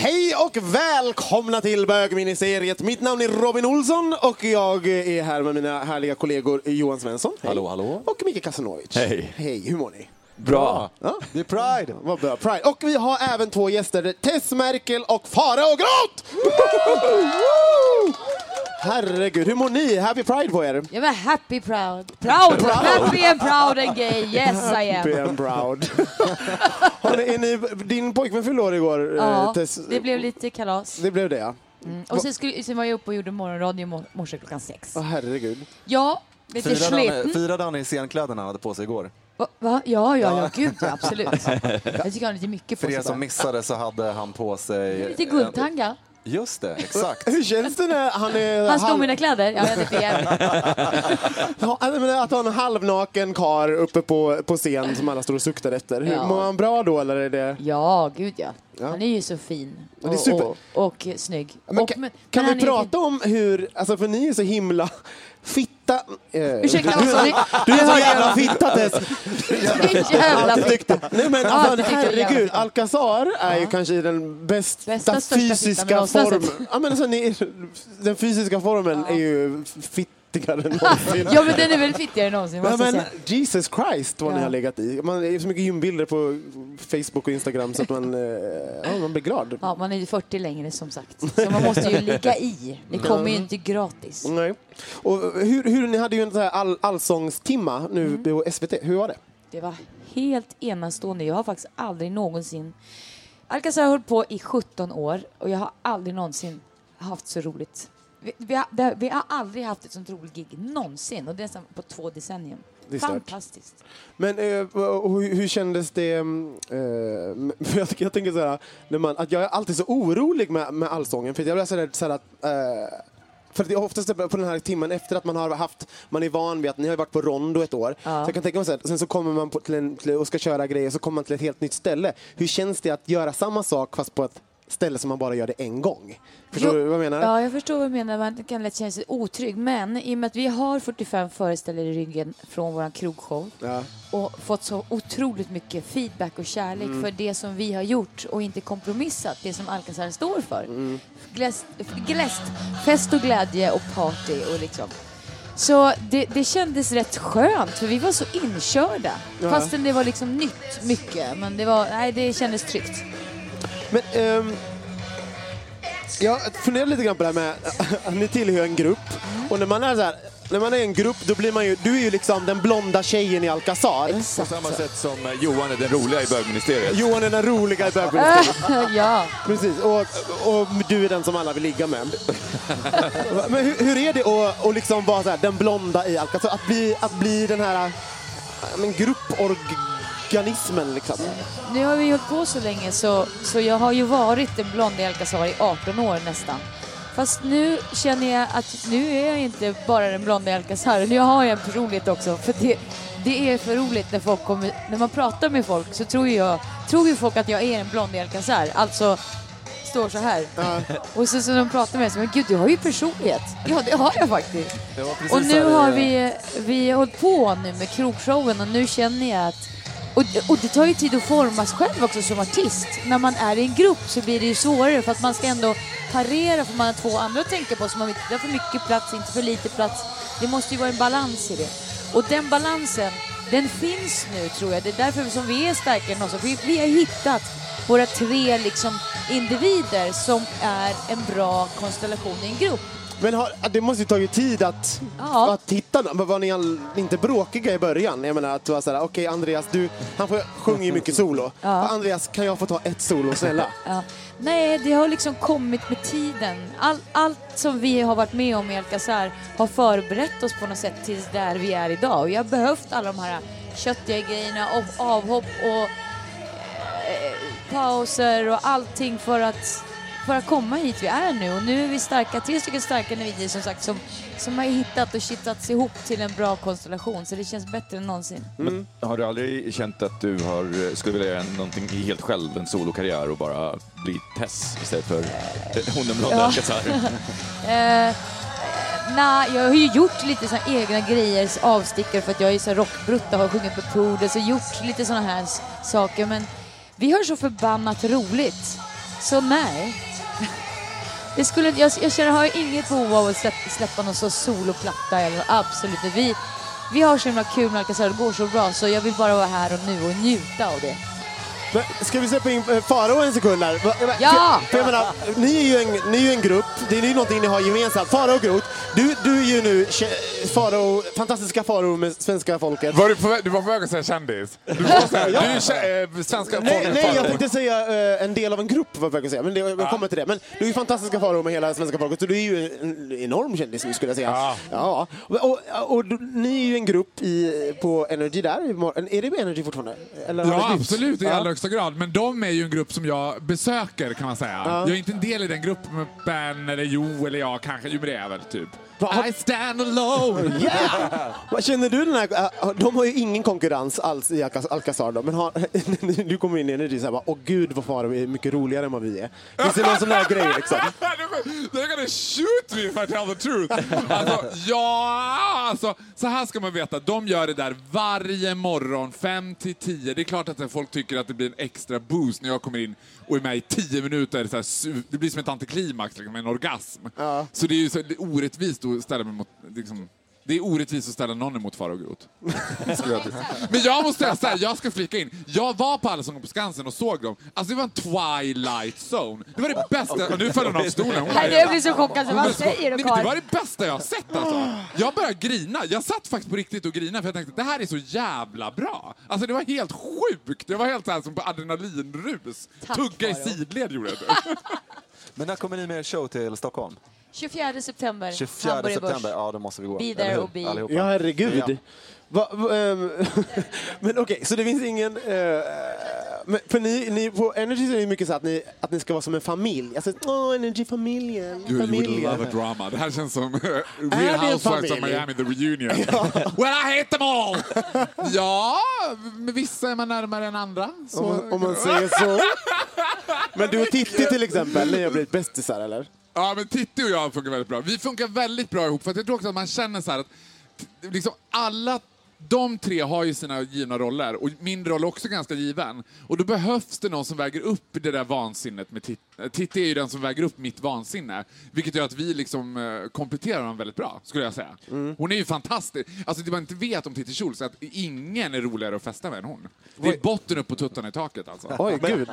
Hej och välkomna till bögministeriet. Mitt namn är Robin Olsson och jag är här med mina härliga kollegor Johan Svensson. Hej. Hallå, hallå. Och Micke Kasanovic. Hej. Hej, hur mår ni? Bra. Ja, det är Pride. Vad bra. Pride. Och vi har även två gäster, Tess Merkel och Farao Groth! Herregud, hur mår ni? Happy Pride på er! Jag var happy proud. Proud! Happy and proud and gay. Yes I Happy am. and proud. Har ni, är ni, din pojkvän fyllde år igår, eh, Ja, Tess. det blev lite kalas. Det blev det, ja. Och sen, skulle, sen var jag uppe och gjorde morgonradio i mor- morse klockan sex. Åh, herregud. Ja, lite Firade han, sliten. firade han i scenkläderna han hade på sig igår? Va? Va? Ja, ja, ja, gud ja, absolut. Jag tycker han har lite mycket på För er sig. som bara. missade så hade han på sig... Lite guldtanga. Just det, exakt. Hur känns det när han är... Han står halv- mina kläder. Ja, jag menar att ha en halvnaken kar uppe på, på scen som alla står och suktar efter. Hur, Ja. Mår han bra då eller är det... Ja, gud ja. Ja. Han är ju så fin. Ja, det är Och, super. och, och snygg. Men och, kan men- kan men vi är- prata om hur, alltså för ni är så himla fitta... Eh, Ursäkta, vad sa ni? Du är så jävla fitta Tess! Jävla fitta. Nej men alltså, herregud, fitta. Alcazar är ju kanske den bästa, Bästa, fittan fysiska formen. Ja, men alltså, ni, den fysiska formen är ju fittigare än någonsin. Ja, men den är väl fittigare än någonsin, jag men. Jesus Christ vad ni Ja. har legat i. Man, är så mycket gymbilder på Facebook och Instagram så att man, eh, ja, man blir glad. Ja, man är ju 40 längre som sagt. Så man måste ju ligga i. Det kommer ju inte gratis. Nej. Och hur, hur, ni hade ju en sån här all, allsångstimma nu Mm. på SVT. Hur var det? Det var helt enastående. Jag har faktiskt aldrig någonsin... Alcazar har hållit på i 17 år och jag har aldrig någonsin haft så roligt. Vi, vi, har, det, vi har aldrig haft ett sånt roligt gig någonsin och det är på två decennium. Stört. Fantastiskt. Men eh, hur, hur kändes det? mm, Eh, för jag, jag tänker så här, när man, att jag är alltid så orolig med, med allsången. För jag blir så här, så här att eh, för det är oftast på den här timmen efter att man har haft, man är van vid att ni har varit på rondo ett år. Ja. Så jag kan tänka mig så här, sen så kommer man på, till en, till, och ska köra grejer, så kommer man till ett helt nytt ställe. Hur känns det att göra samma sak fast på ett ställe som man bara gör det en gång? Förstår Jo, du vad jag menar? Ja, jag förstår vad du menar. Man kan lätt känna sig otrygg. Men i och med att vi har 45 föreställare i ryggen från vår krogshow Ja. och fått så otroligt mycket feedback och kärlek Mm. för det som vi har gjort och inte kompromissat, det som Alcazar står för. Mm. Gläst, gläst, fest och glädje och party och liksom. Så det, det kändes rätt skönt för vi var så inkörda. Ja. Fastän det var liksom nytt mycket. Men det, var, nej, det kändes tryggt. Men ehm, jag funderar lite grann på det här med att ni tillhör en grupp. Och när man är så här, när man är en grupp då blir man ju, du är ju liksom den blonda tjejen i Alcazar. På Exakt samma så. sätt som eh, Johan är den roliga i bögministeriet. Johan är den roliga i bögministeriet. ja. Precis, och, och du är den som alla vill ligga med. Men hur, hur är det att, att liksom vara så här, den blonda i Alcazar? Att bli, att bli den här men, grupporganismen liksom. Nu har vi hållit på så länge så, så jag har ju varit den blonda i Alcazar i 18 år nästan. Fast nu känner jag att nu är jag inte bara den blonda Alcazar, nu har jag en personlighet också. För det, det är för roligt när folk kommer, när man pratar med folk så tror jag, tror ju folk att jag är en blond Alcazar. Alltså står så här. Och så, så de pratar med mig så men gud du har ju personlighet. Ja det har jag faktiskt. Och nu har eh, vi, vi har hållit på nu med krogshowen och nu känner jag att och, och det tar ju tid att formas själv också som artist. När man är i en grupp så blir det ju svårare för att man ska ändå parera för man har två andra att tänka på så man vill inte ha för mycket plats, inte för lite plats. Det måste ju vara en balans i det. Och den balansen, den finns nu tror jag. Det är därför som vi är starkare än någonsin. Vi, vi har hittat våra tre liksom individer som är en bra konstellation i en grupp. Men har, det måste ju tagit tid att, Ja. att hitta dem. Var ni inte bråkiga i början? Jag menar att du var såhär, okej Andreas, du, han får, sjunger ju mycket solo. Ja. Andreas, kan jag få ta ett solo snälla? Ja. Nej, det har liksom kommit med tiden. All, allt som vi har varit med om i Alcazar har förberett oss på något sätt tills där vi är idag. Och jag har behövt alla de här köttiga grejerna, och avhopp och eh, pauser och allting för att, att komma hit vi är nu. Och nu är vi starka, tre stycken starka individer som sagt som, som har hittat och kittats ihop till en bra konstellation. Så det känns bättre än någonsin. Men har du aldrig känt att du har, skulle vilja göra någonting helt själv, en solokarriär och bara bli Tess istället för eh, hon den blonda Ja. Alcazar? Eh, Nej, jag har ju gjort lite såna egna grejer, avstickare för att jag är så rockbrutta, har sjungit på Poodles och gjort lite såna här saker men vi har så förbannat roligt. Så nej. Det skulle, jag, jag känner, har inget behov av att släppa, släppa någon så soloplatta eller absolut. Vi, vi har så himla kul med Alcazar, det går så bra så jag vill bara vara här och nu och njuta av det. Ska vi släppa in eh, Farao en sekund va- Ja! För, jag menar, ni är, ju en, ni är ju en grupp, det är ju någonting ni har gemensamt. Farao och Groth, du, du är ju nu Farao, fantastiska Farao med svenska folket. Var du, på, du var på väg att säga kändis? Du, var här, du är eh, svenska Nej, folket. nej, jag tänkte säga eh, en del av en grupp, var jag på väg att säga. Men det, jag kommer till det. Men du är ju fantastiska Farao med hela svenska folket, så du är ju en enorm kändis skulle jag säga. Ja. Ja. Och, och, och, du- ni är ju en grupp i, på Energy där. Är det med Energy fortfarande? Eller Ja, det absolut i Ja. Högsta grad. Men de är ju en grupp som jag besöker kan man säga. Ja. Jag är inte en del i den gruppen med Ben eller Jo eller jag kanske. Jo men det är jag väl typ. I stand alone! Yeah! Vad Känner du den här, äh, de har ju ingen konkurrens alls i Alcaz- Alcazar då, men har, du kommer in i Energy såhär bara, åh gud vad Farao är mycket roligare än vad vi är. Finns det någon sån där grej liksom? They're gonna shoot me if I tell the truth. Alltså, ja, alltså, så här ska man veta. De gör det där varje morgon, 5 till 10. Det är klart att folk tycker att det blir en extra boost när jag kommer in och är med i 10 minuter. Så här, det blir som ett antiklimax, liksom, en orgasm. Ja. Så det är ju så, det är orättvist att ställa mig mot... Liksom, det är orättvist att ställa någon emot Farao Groth. Men jag måste säga så här, jag ska flika in. Jag var på Allsången på Skansen och såg dem. Alltså det var en twilight zone. Det var det bästa... Och nu föll hon av stolen. Hon Nej, jag blir så chockad. Så vad säger du men Det var det bästa jag har sett alltså. Jag började grina. Jag satt faktiskt på riktigt och grinade för jag tänkte det här är så jävla bra. Alltså det var helt sjukt. Det var helt så här som på adrenalinrus. Tack, Tugga i sidled gjorde jag. Men när kommer ni med er show till Stockholm? 24 september, 24 Hamburger Börs. september, ja då måste vi gå. Be there och be. Allihopa. Ja, herregud. Ja. Va, va, ehm, men okej, så det finns ingen... men för ni, ni, på Energy så är det mycket så att ni, att ni ska vara som en familj. Alltså, åh, Energy-familjen. You, you would love a drama. Det här känns som Real Housewives of? Miami, the reunion. well I hate them all! ja, med vissa är man närmare än andra. Så. Om man, om man säger så. Men du och Titti till exempel, ni har blivit bästisar eller? Ja, men Titti och jag funkar väldigt bra. Vi funkar väldigt bra ihop för att jag tror också att man känner så här att liksom alla de tre har ju sina givna roller och min roll är också ganska given. Och då behövs det någon som väger upp det där vansinnet med Titti. Titti är ju den som väger upp mitt vansinne. Vilket gör att vi liksom eh, kompletterar varandra väldigt bra, skulle jag säga. Hon är ju fantastisk. Alltså det man inte vet om Titti Schultz är att ingen är roligare att festa med än hon. Det är botten upp på tuttarna i taket alltså. Oj, gud.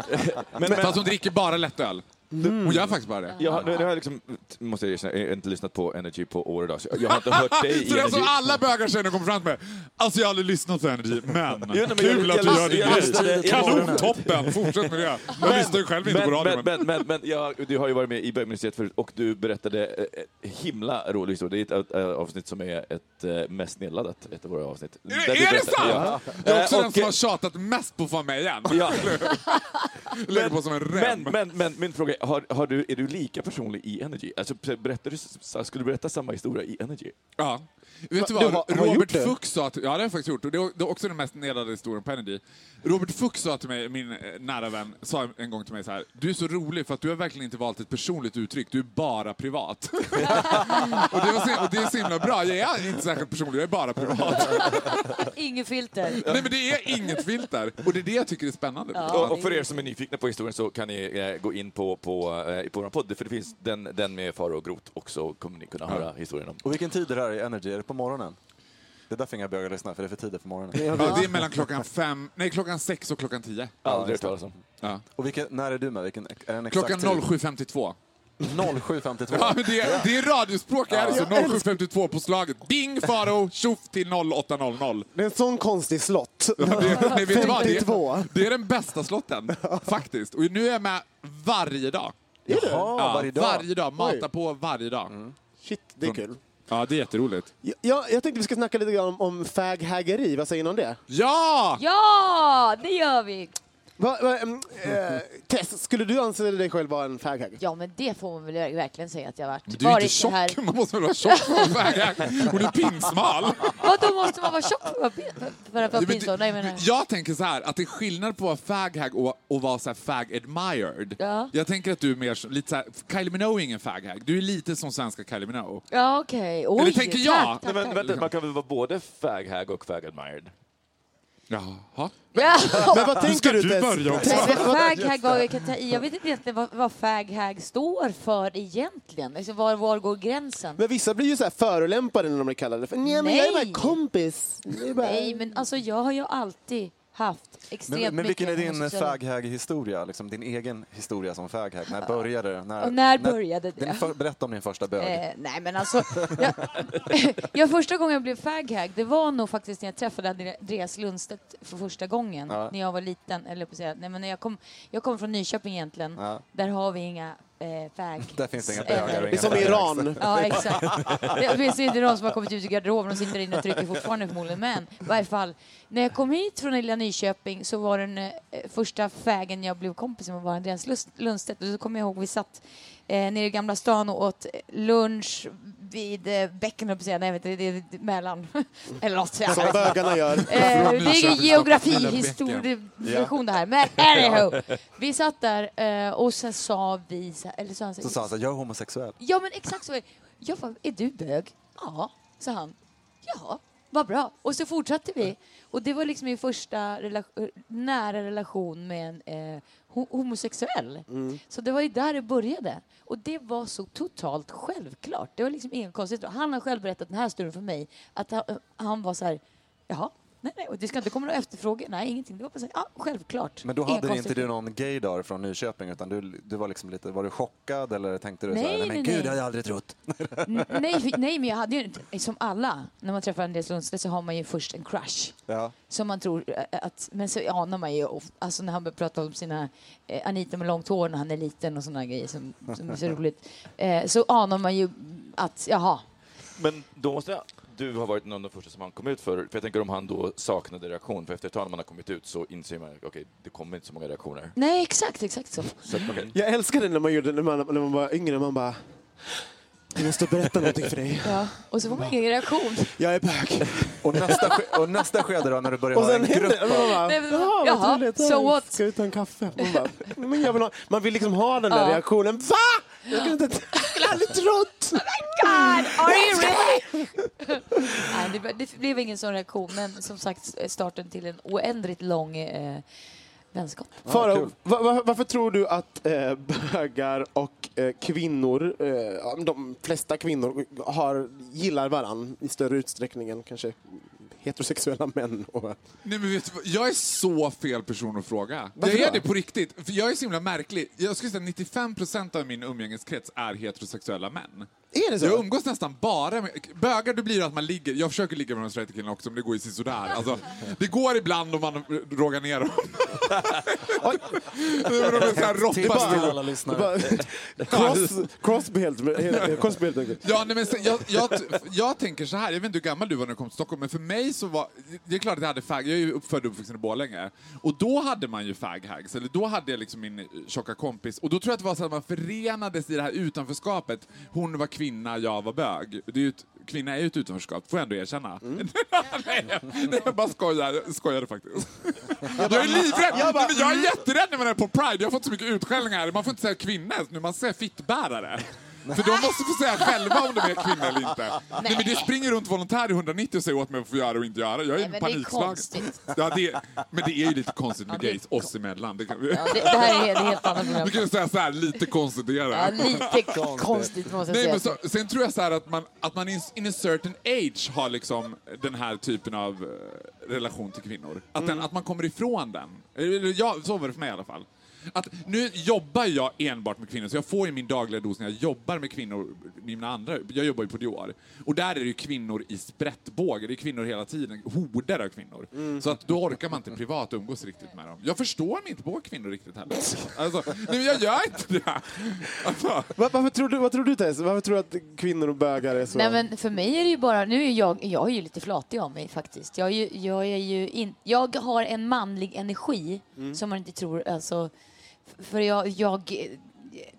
Men, men, Fast hon dricker bara lättöl. Hon gör faktiskt bara det. jag, har- nu, nu har jag liksom, måste jag erkänna, jag har inte lyssnat på Energy på år och dag, så jag har inte hört dig i Så det är som alla bögar tjejerna kommer fram med. Alltså jag har aldrig lyssnat på Energy, men Ja, nej, kul jag- att du jag- gör din jag grej. Kanon, toppen, fortsätt med det. Jag lyssnar ju själv inte på radio. men, men, men, men jag, du har ju varit med i bögministeriet förut och du berättade eh, eh, himla rolig historia. Det är ett äh, avsnitt som är ett äh, mest nedladdat, ett av våra avsnitt. Är, är det sant? Ja. Jag är också Eh, den som och- har tjatat mest på att få vara med igen. Ja. Lägger på som en rem. Men, men, men min fråga Okej, har, har du, är du lika personlig i Energy? Alltså, berättar du, skulle du berätta samma historia i Energy? Ja. Vet du Va- vad? du har- har Robert? Fuchs sa till, Ja, det har jag faktiskt gjort. Och det är det är också den mest nedladdade historien på Energy. Robert Fuchs sa till mig, min eh, nära vän, sa en gång till mig så här. Du är så rolig för att du har verkligen inte valt ett personligt uttryck. Du är bara privat. och, det var så, och det är så himla bra. Jag är inte särskilt personlig, jag är bara privat. Inget filter. Nej men det är inget filter. Och det är det jag tycker är spännande. Ja. Och för er som är nyfikna på historien så kan ni eh, gå in på, på, eh, på vår podd, för det finns den, den med Faro och Grot också, kommer ni kunna höra historien om. Och vilken tid är det här i Energy? Är det på morgonen? Det är därför inga bögar lyssnar, för det är för tidigt på morgonen. Ja, det är mellan klockan fem, nej klockan sex och klockan tio. Aldrig hört talas om. Ja. Och vilken, när är du med? Vilken, är det en exakt Klockan tid? 07.52. 07.52. Ja, men det, är, det är radiospråk, är det så. 07.52 på slaget. Ding Faro, tjoff till 08.00. Det är en sån konstig slott. Det, nej, vet du vad? Det, 52. är- det är den bästa slotten, faktiskt. Och nu är jag med varje dag. Jaha, Ja, varje dag? Varje dag. Matar på varje dag. Shit, det är kul. Ja, det är jätteroligt. Ja, jag tänkte vi ska snacka lite grann om, om fag-haggeri. Vad säger ni om det? Ja! Ja, det gör vi! Va, va, eh, Tess, skulle du anse dig själv vara en fag-hagger? Ja, men det får man väl verkligen säga att jag varit. Men du är inte varit tjock. här. Man måste väl vara tjock för att vara fag Hon är pinsmal. Vadå, måste man vara tjock för att vara för- att pinsmal? Nej, men, jag tänker så här, att det är skillnad på att vara fag-hag och, och vara så här fag-admired. Ja. Jag tänker att du är mer lite så här, Kylie Minogue är ingen fag-hag. Du är lite som svenska Kylie Minogue. ja, okej. Oj, Eller tänker jag? tack, tack, Nej, men, vänta, man kan väl vara både fag-hag och fag-admired? Jaha. Ja. Men vad tänker du, du börja också. Faghag, vad jag, kan ta i, jag vet inte egentligen vad, vad faghag står för egentligen. Alltså, var, var går gränsen? Men vissa blir ju så här förolämpade när de blir kallade för nej, men jag är bara Nej. kompis. Det är bara... Nej, men alltså jag har ju alltid haft extremt Men, men vilken är din fag-hag-historia? Liksom din egen historia som fag-hag? När började det? När, Och när började det? För, berätta om din första bög. Eh, nej men alltså, jag, jag första gången jag blev faghag, det var nog faktiskt när jag träffade Andreas Lundstedt för första gången, Ja. när jag var liten. Eller på säga, nej men när jag kom, jag kom från Nyköping egentligen, Ja. där har vi inga eh, fag. Där finns det inga eller- bögar Det är inga som. Iran. Ja, exakt. Det finns inte de som har kommit ut ur garderoben och sitter inne och trycker fortfarande förmodligen. Men i varje fall, när jag kom hit från lilla Nyköping så var den eh, första fägen jag blev kompis med var Andreas Lundstedt. Och så kommer jag ihåg vi satt eh, nere i Gamla stan och åt lunch vid eh, bäcken, höll jag. Nej, vet inte, det är mellan. Eller något. Som bögarna gör. Eh, det är ingen Nyköping, geografihistorielektion det här. Men anyhow, vi satt där eh, och sen sa vi, eller så han så Så sa han så jag är homosexuell. Ja, men exakt så. Jag bara, är du bög? Ja, sa han. Ja, vad bra. Och så fortsatte vi. Och det var liksom min första rela- nära relation med en eh, ho- homosexuell. Så det var ju där det började. Och det var så totalt självklart. Det var liksom inget konstigt. Han har själv berättat den här historien för mig. Att han, han var så här, jaha, nej, nej, och det ska inte komma några efterfrågor. Nej, ingenting. Det var ja, självklart. Men då Inga hade inte du någon gaydar från Nyköping utan du, du var liksom lite, var du chockad eller tänkte du så här, Nej, nej men nej, gud nej. det hade jag aldrig trott. Nej, nej, men jag hade ju inte, som alla, när man träffar Andreas Lundstedt så har man ju först en crush. Ja. Som man tror eh, att, men så anar man ju, alltså när han börjar prata om sina eh, Anita med långt hår när han är liten och sådana grejer som, som är så roligt. Eh, så anar man ju att, jaha, Men då måste jag, du har varit någon av de första som han kom ut för. För jag tänker om han då saknade reaktion, för efter ett tag när man har kommit ut så inser man okej, det kommer inte så många reaktioner. nej exakt, exakt så. Så att, okej. Jag älskade när man gjorde när man, när man var yngre. Man bara... Jag måste berätta någonting för dig. Ja. Och så får man ingen reaktion. Jag är bög. Och, nästa, och nästa skede då när du börjar Och ha sen en grupp händer man bara, Nej, men- "Jaha, vad jaha, so what?" Ska vi ta en kaffe? Man, bara, men jag vill ha, man vill liksom ha den där Ja. reaktionen. Va? Jag skulle, inte, jag skulle aldrig trott! God, are you really? nej, det, det blev ingen sån reaktion, men som sagt starten till en oändligt lång eh, vänskap. Farao, kul. va, va, varför tror du att eh, bögar och eh, kvinnor, eh, de flesta kvinnor, har, gillar varann i större utsträckning än kanske heterosexuella män? Och, Nej, men vet du, jag är så fel person att fråga. Varför jag är det på riktigt. För jag är så himla märklig. Jag skulle säga att 95 procent av min umgängeskrets är heterosexuella män. Är det så? Jag umgås nästan bara med... Bögar, det blir att man ligger... Jag försöker ligga med de straighta killarna också, men det går ju sådär. Alltså, det går ibland om man rågar ner dem. Oj. de är så här Tips till råttar. alla lyssnare. Bara- Cross, crossby helt, enkelt. Ja, nej, men sen, jag, jag, jag tänker så här, jag vet inte hur gammal du var när du kom till Stockholm, men för mig så var... Det är klart att jag hade fag, jag är ju uppfödd och uppvuxen i Borlänge. Och då hade man ju fag-hags, eller då hade jag liksom min tjocka kompis. Och då tror jag att det var så att man förenades i det här utanförskapet. Hon var kvinna, jag var bög. Det är ju ett, kvinna är ju ett utanförskap, får jag ändå erkänna. nej, nej, jag bara skojar, skojade faktiskt. jag är livrädd! Jag, nej, men jag är jätterädd när man är på Pride, jag har fått så mycket utskällningar. Man får inte säga kvinna nu, man säger fittbärare. För de måste få säga själva om de är kvinna eller inte. Nej. men det springer runt volontärer i 190 och säger åt mig vad jag får göra och inte göra. Jag är Nej, men det är panikslagen. Ja, det är, men det är ju lite konstigt med Ja, gays oss emellan. Det kan Ja, det, det här är ett helt annat vi program. kan säga så här, lite konstigt är Ja, det. lite konstigt måste jag Nej, men så, sen tror jag så att man, att man in, in a certain age har liksom den här typen av eh, relation till kvinnor. Att, Mm. den, att man kommer ifrån den. Ja, så var det för mig i alla fall. Att nu jobbar jag enbart med kvinnor, så jag får ju min dagliga dos när jag jobbar med kvinnor. Mina andra, jag jobbar ju på Dior. Och där är det ju kvinnor i sprättbåge, det är kvinnor hela tiden, horder av kvinnor. Mm. Så att då orkar man inte privat umgås riktigt med dem. Jag förstår mig inte på kvinnor riktigt heller. Alltså, nej jag gör inte det. Alltså, Va- Varför tror du, vad tror du Tess? Varför tror du att kvinnor och bögar är så... Nej men för mig är det ju bara, nu är jag, jag är ju lite flatig av mig faktiskt. Jag, är ju, jag, är ju in, jag har en manlig energi Mm. som man inte tror, alltså, för jag, jag,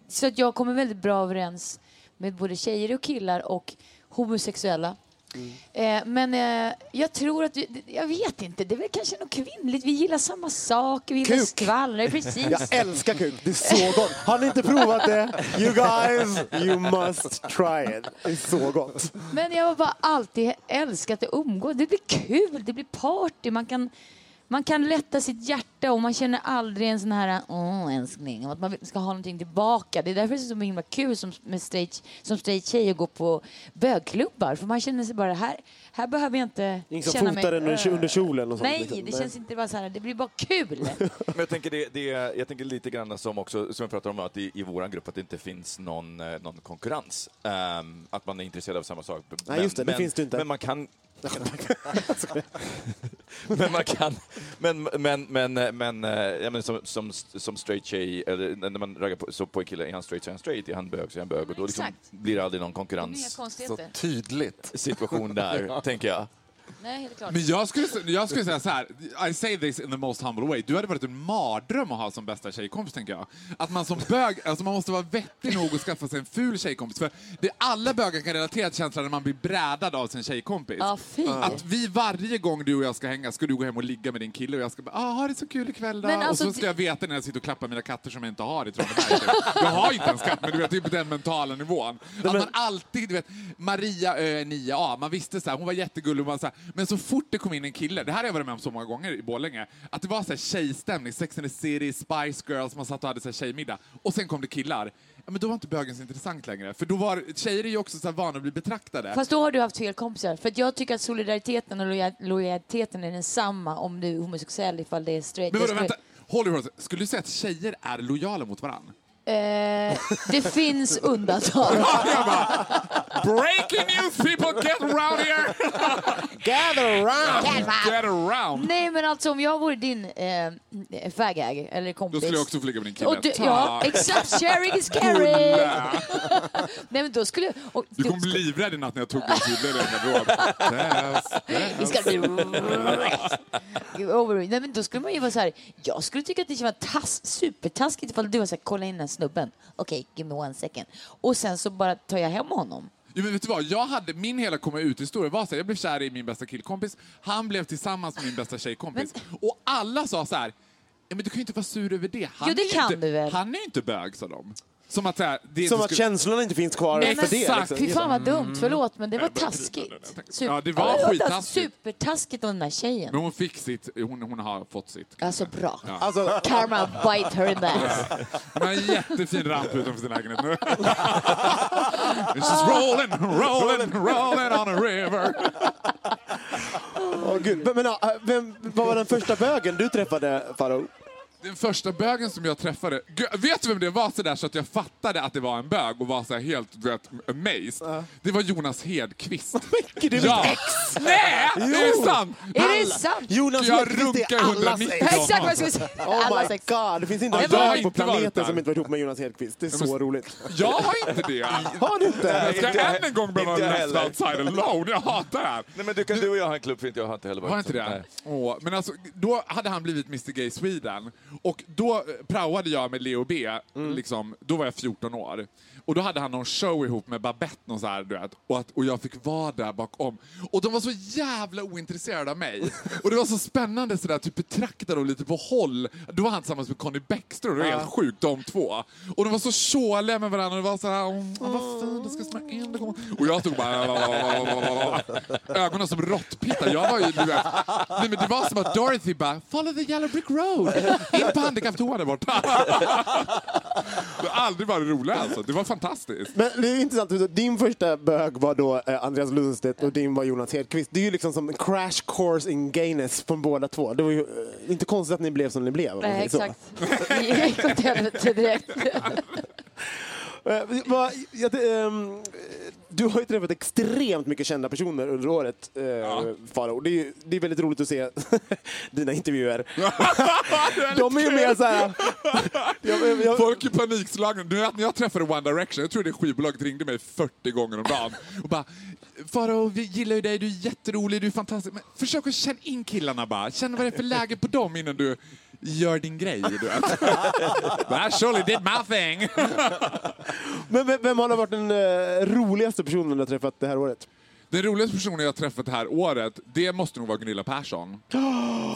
så att jag kommer väldigt bra överens med både tjejer och killar och homosexuella. Mm. Eh, men eh, jag tror att, vi, jag vet inte, det är väl kanske något kvinnligt. Vi gillar samma saker, vi gillar Kuk. skvaller, precis. Jag älskar kuk, det är så gott. Har ni inte provat det? You guys, you must try it. Det är så gott. Men jag har bara alltid älskat att umgås. Det blir kul, det blir party, man kan, man kan lätta sitt hjärta och man känner aldrig en sån här åh älskling, att man ska ha någonting tillbaka. Det är därför det är så himla kul som, med straight, som straight tjej att gå på bögklubbar. För man känner sig bara, här, här behöver jag inte Ingen som känna fotar mig... den under, under kjolen och sånt. Nej, liksom. det känns inte bara så här, det blir bara kul. Men jag tänker, det, det, jag tänker lite grann som också, som jag pratar om, att i, i vår grupp, att det inte finns någon, eh, någon konkurrens. Ehm, att man är intresserad av samma sak. Nej, just det, det finns det inte. Men man kan... men man kan... Men, men, men, men, eh, ja, men som, som, som straight tjej, eller när man raggar på, så på en kille, är han straight så är han straight, är han bög så är han bög. Och då liksom Exakt. blir det aldrig någon Inga konkurrenssituation konstigheter. Tydligt. där, tänker jag. Nej, helt klart. Men jag skulle, jag skulle säga så här, I say this in the most humble way. Du hade varit en mardröm att ha som bästa tjejkompis, tänker jag. Att man som bög, alltså man måste vara vettig nog att skaffa sig en ful tjejkompis. För det alla bögar kan relatera till känslan när man blir brädad av sin tjejkompis. Fy. Att vi varje gång du och jag ska hänga ska du gå hem och ligga med din kille och jag ska bara ah, ha det så kul ikväll då. Men och alltså, så ska jag veta när jag sitter och klappar mina katter som jag inte har i Traneberg. jag har inte en katt men du vet, på den mentala nivån. Att man alltid, du vet, Maria ö, 9A, man visste så här, hon var jättegullig och man så här, men så fort det kom in en kille, det här har jag varit med om så många gånger i Borlänge, att det var så här tjejstämning, Sex and the City, Spice Girls, man satt och hade så här tjejmiddag och sen kom det killar. Ja, men då var inte bögen så intressant längre. För då var, tjejer är ju också så här vana att bli betraktade. Fast då har du haft fel kompisar. För jag tycker att solidariteten och loja- lojaliteten är densamma om du är homosexuell ifall det är straight. Men vadå, vänta, håll. Skulle du säga att tjejer är lojala mot varandra? Eh, det finns undantag. Breaking news people, get around here! Gather around! Get around! Nej men alltså om jag vore din eh, fag-hag eller kompis. Då skulle jag också få ligga med din kille. du, Ja, exakt. Sharing is caring. Nej men då skulle. Och, Du kommer bli livrädd i natt när jag tog din kille i din garderob. Test, Det ska bli... Nej men då skulle man ju vara så här. Jag skulle tycka att det var tass, supertaskigt ifall du var så här, kolla in den snubben. Okej, give me one second. Och sen så bara tar jag hem honom. Jo, men vet du vad? Jag hade, min hela komma ut-historia var så här, jag blev kär i min bästa killkompis, han blev tillsammans med min bästa tjejkompis. Och alla sa så här, men du kan ju inte vara sur över det. Han Jo, det kan inte, du väl? Han är ju inte bög, sa de. Som att, så här, det Som att skulle- känslorna inte finns kvar Nej, för det. exakt. Liksom. Fy fan vad dumt, förlåt men det var taskigt. Super- Ja, det var skittaskigt. Supertaskigt av den där tjejen. Men hon fick sitt, hon, hon har fått sitt. Alltså bra. Alltså, Karma bite her in the ass. Hon har en jättefin ramp utanför sin lägenhet nu. It's just rolling, rolling, rolling on a river. åh, gud. Men, men, ja, vem, vad var den första bögen du träffade, Faro? Den första bögen som jag träffade, Gud, vet du vem det var sådär så att jag fattade att det var en bög och var så helt du vet, amazed? Det var Jonas Hedqvist. Gud, det är ja. mitt ex! Nej, det är sant! Är det sant? Jonas Jag Hedqvist runkar är allas 190 ex. Exakt vad jag skulle säga. Oh my god, det finns inte en Ja, jag har dag på planeten som inte varit ihop med Jonas Hedqvist. Det är så roligt. Jag har inte det. Har du inte? Jag ska Inte än en gång behöva left outside alone. Jag hatar det här. Nej, men du, kan, du och jag har en klubb, för inte jag har inte heller varit Har inte det? Åh, men alltså, då hade han blivit Mr Gay Sweden. Och då eh, praoade jag med Leo B, liksom, då var jag 14 år. Och då hade han någon show ihop med Babette, någon så här, du vet, och, att, och jag fick vara där bakom. Och de var så jävla ointresserade av mig. Och det var så spännande sådär, typ betrakta dem lite på håll. Då var han tillsammans med Conny Bäckström, det var helt sjukt, de två. Och de var så tjåliga med varandra, det var såhär, åh, vad fint, det ska smaka in, det kommer... Och jag stod bara... Ögonen som råttpittar. Jag var ju, du vet, nej, men det var som att Dorothy bara, follow the yellow brick road. In på handikapptoan där borta. Det har aldrig varit roligt alltså. Det var fantastiskt. Men det är intressant, din första bög var då eh, Andreas Lundstedt och din var Jonas Hedqvist. Det är ju liksom som en crash course in gayness från båda två. Det var ju eh, inte konstigt att ni blev som ni blev. Nej, exakt. Det gick åt helvete direkt. Eh, ehm, du har ju träffat extremt mycket kända personer under året, uh, Faro. Det är, ju- det är väldigt roligt att se dina intervjuer. De är ju mer så här... jag, jag, jag, Folk är panikslagna. När jag träffade One Direction, jag tror det skivbolaget ringde mig 40 gånger om dagen och bara Farao, vi gillar ju dig, du är jätterolig, du är fantastisk. Men försök att känna in killarna bara. Känn vad det är för läge på dem innan du gör din grej. Du vet. I surely did my thing. men vem- vem har varit den eh, roligaste personen du har träffat det här året? Den roligaste personen jag har träffat det här året, det måste nog vara Gunilla Persson.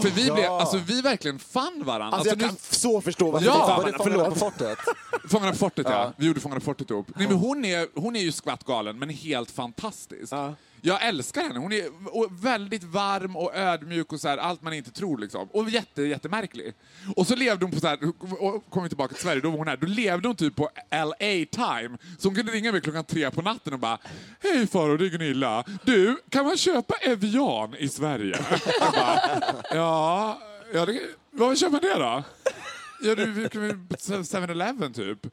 För vi, blev, alltså, vi verkligen fann varandra. Alltså, Alltså, jag kan så förstå varför Ja, var det. Fångarna på fortet? Fångarna på fortet, ja. Vi gjorde Fångarna på fortet ihop. Nej, men hon, är, hon är ju skvattgalen, men helt fantastisk. Ja. Jag älskar henne. Hon är väldigt varm och ödmjuk och så här, allt man inte tror. Liksom. Och jätte, jättemärklig. Och så levde hon på så här, och kom tillbaka till Sverige, då var hon här. Då levde hon typ på LA time. Så hon kunde ringa mig klockan tre på natten och bara Hej Faro, det är Gunilla. Du, kan man köpa Evian i Sverige? Jag bara, ja, ja det, vad köper man det då? Ja, du, 7-Eleven typ.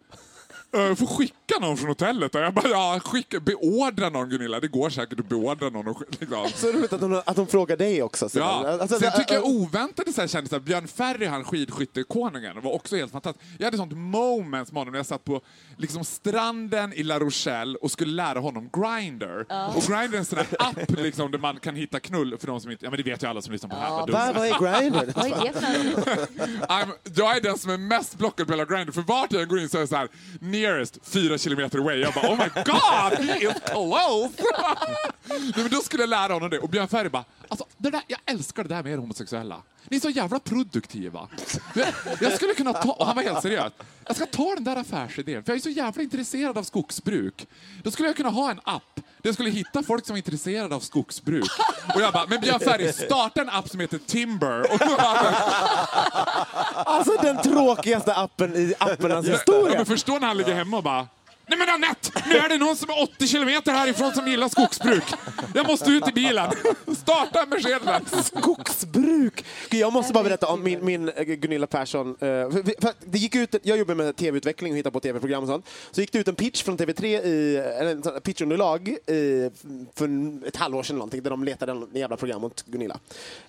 Jag får skicka någon från hotellet. Och jag bara, ja, skicka, beordra någon Gunilla. Det går säkert att beordra någon. Och, liksom. Så roligt att hon, att hon frågar dig också. Så Ja. Alltså, Sen äh, tycker jag äh, oväntade så här kändisar, Björn Ferry, han skidskyttekonungen, var också helt fantastisk. Jag hade sånt moment med honom när jag satt på liksom, stranden i La Rochelle och skulle lära honom Grindr. Och Grindr är en sån här app liksom, där man kan hitta knull för de som inte, ja men det vet ju alla som lyssnar på det här. vad är Grindr? Vad är det för jag är den som är mest blockad på hela Grindr, för vart jag går in så är det så här nearest, fyra kilometer away. Jag bara oh my god, he is close! Nej, men då skulle jag lära honom det och Björn Ferry bara, alltså, det där, jag älskar det där med er homosexuella. Ni är så jävla produktiva. Jag, jag skulle kunna ta, och han var helt seriös, jag ska ta den där affärsidén, för jag är så jävla intresserad av skogsbruk. Då skulle jag kunna ha en app där jag skulle hitta folk som är intresserade av skogsbruk. Och jag bara, men Björn Ferry, starta en app som heter Timber. Och Alltså den tråkigaste appen i apparnas Ja, historia. men förstå när han ligger hemma och bara Nej men Anette, nu är det någon som är 80 kilometer härifrån som gillar skogsbruk. Jag måste ut i bilen. Starta en Mercedes. Skogsbruk! Jag måste bara berätta om min, min eh, Gunilla Persson. eh, det gick ut, jag jobbar med tv-utveckling och hittar på tv-program och sånt. Så gick det ut en pitch från TV3, i, en pitchunderlag i, för ett halvår sedan eller någonting, där de letade en jävla program åt Gunilla.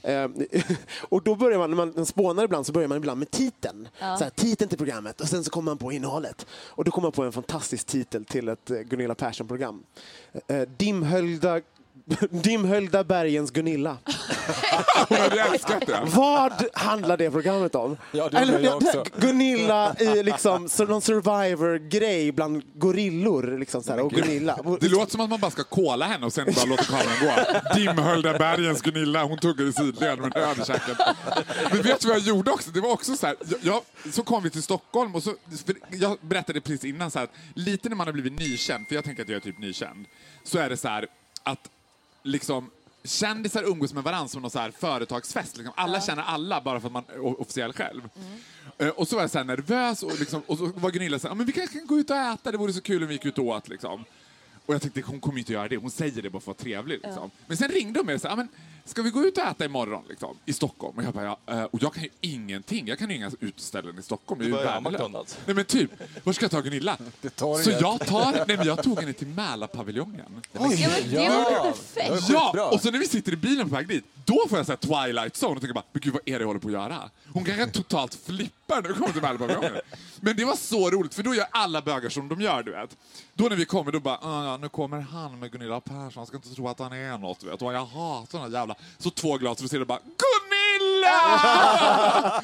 Eh, och då börjar man, när man spånar ibland, så börjar man ibland med titeln. Så här, titeln till programmet och sen så kommer man på innehållet. Och då kommer man på en fantastisk titel till ett eh, Gunilla Persson-program. Eh, eh, dimhöljda Dimhöljda bergens Gunilla. Hon hade älskat det. Vad handlar det programmet om? Ja, det undrar jag också. Gunilla i liksom, någon survivor-grej bland gorillor. Liksom, så här, och Gunilla. Det låter som att man bara ska kola henne och sen bara låta kameran gå. Dimhöljda bergens Gunilla, hon tuggar i sidled med över käken. Men vet du vad jag gjorde också? Det var också så här, jag, jag, så kom vi till Stockholm och så, jag berättade precis innan så här, att lite när man har blivit nykänd, för jag tänker att jag är typ nykänd, så är det så här att liksom kändisar umgås med varandra som någon så här företagsfest. Liksom. Alla känner alla bara för att man är officiell själv. Eh, Och så var jag så nervös och, liksom, och så var Gunilla så här, "Ja, men vi kanske kan gå ut och äta, det vore så kul om vi gick ut och åt. Liksom. Och jag tänkte, hon kommer inte göra det. Hon säger det bara för att vara trevlig. Liksom. Men sen ringde hon mig och sa, "Ja, men ska vi gå ut och äta imorgon liksom, i Stockholm? Och jag bara, ja, eh, och jag kan ju ingenting. Jag kan ju inga utställen i Stockholm. Jag är ju värdelös. Nej men typ, var ska jag ta Gunilla? tar Så jag tar, nej men jag tog henne till Mälarpaviljongen. Ja, men det var perfekt? Ja, och så när vi sitter i bilen på väg dit, då får jag säga Twilight Zone och tänker bara, men gud vad är det jag håller på att göra? Hon kanske totalt flippar när vi kommer till Mälarpaviljongen. Men det var så roligt, för då gör alla bögar som de gör, du vet. Då när vi kommer, då bara, "Ah, ja, nu kommer han med Gunilla Persson, han ska inte tro att han är något, du vet. Och jag hatar den här jävla... Så två glas, och ser det bara, Gunilla!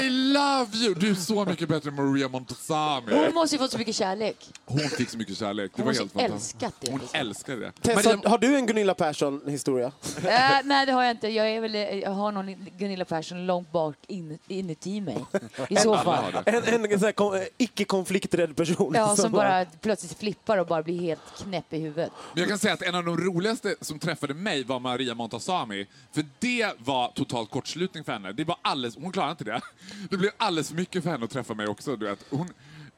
I love you! Du är så mycket bättre än Maria Montazami. Hon måste ju fått så mycket kärlek. Hon fick så mycket kärlek. Det Hon var måste helt fantastiskt. älskat det. Hon liksom. älskade det. Tess, Maria- har, du en Gunilla Persson-historia? Äh, nej, det har jag inte. Jag, är väl, jag har någon Gunilla Persson långt bak in, inuti mig. I så fall. En, en kon- eh, icke-konflikträdd person. Ja, som bara plötsligt flippar och bara blir helt knäpp i huvudet. Men jag kan säga att en av de roligaste som träffade mig var Maria Montazami. För det var totalt kortslutning för henne. Det var alldeles, hon klarade inte det. Det blev alldeles för mycket för henne att träffa mig också. Du vet. Hon,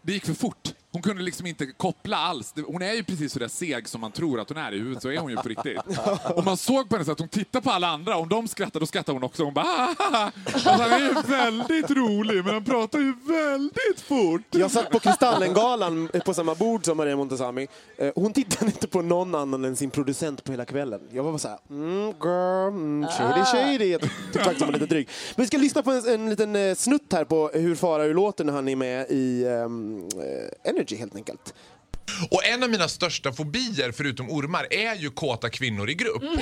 det gick för fort. Hon kunde liksom inte koppla alls. Hon är ju precis så där seg som man tror att hon är i huvudet, så är hon ju på riktigt. Och man såg på henne så att hon tittar på alla andra, om de skrattar då skrattar hon också. Hon bara "Hahaha." alltså, Han är ju väldigt rolig, men han pratar ju väldigt fort. Jag satt på Kristallengalan på samma bord som Maria Montazami. Eh, Hon tittade inte på någon annan än sin producent på hela kvällen. Jag var bara såhär, mm, girl, mm, shady shady. Jag tyckte faktiskt hon var lite dryg. Men vi ska lyssna på en, en liten eh, snutt här på hur Farao låter när han är med i eh, Energy helt enkelt. Och en av mina största fobier, förutom ormar, är ju kåta kvinnor i grupp.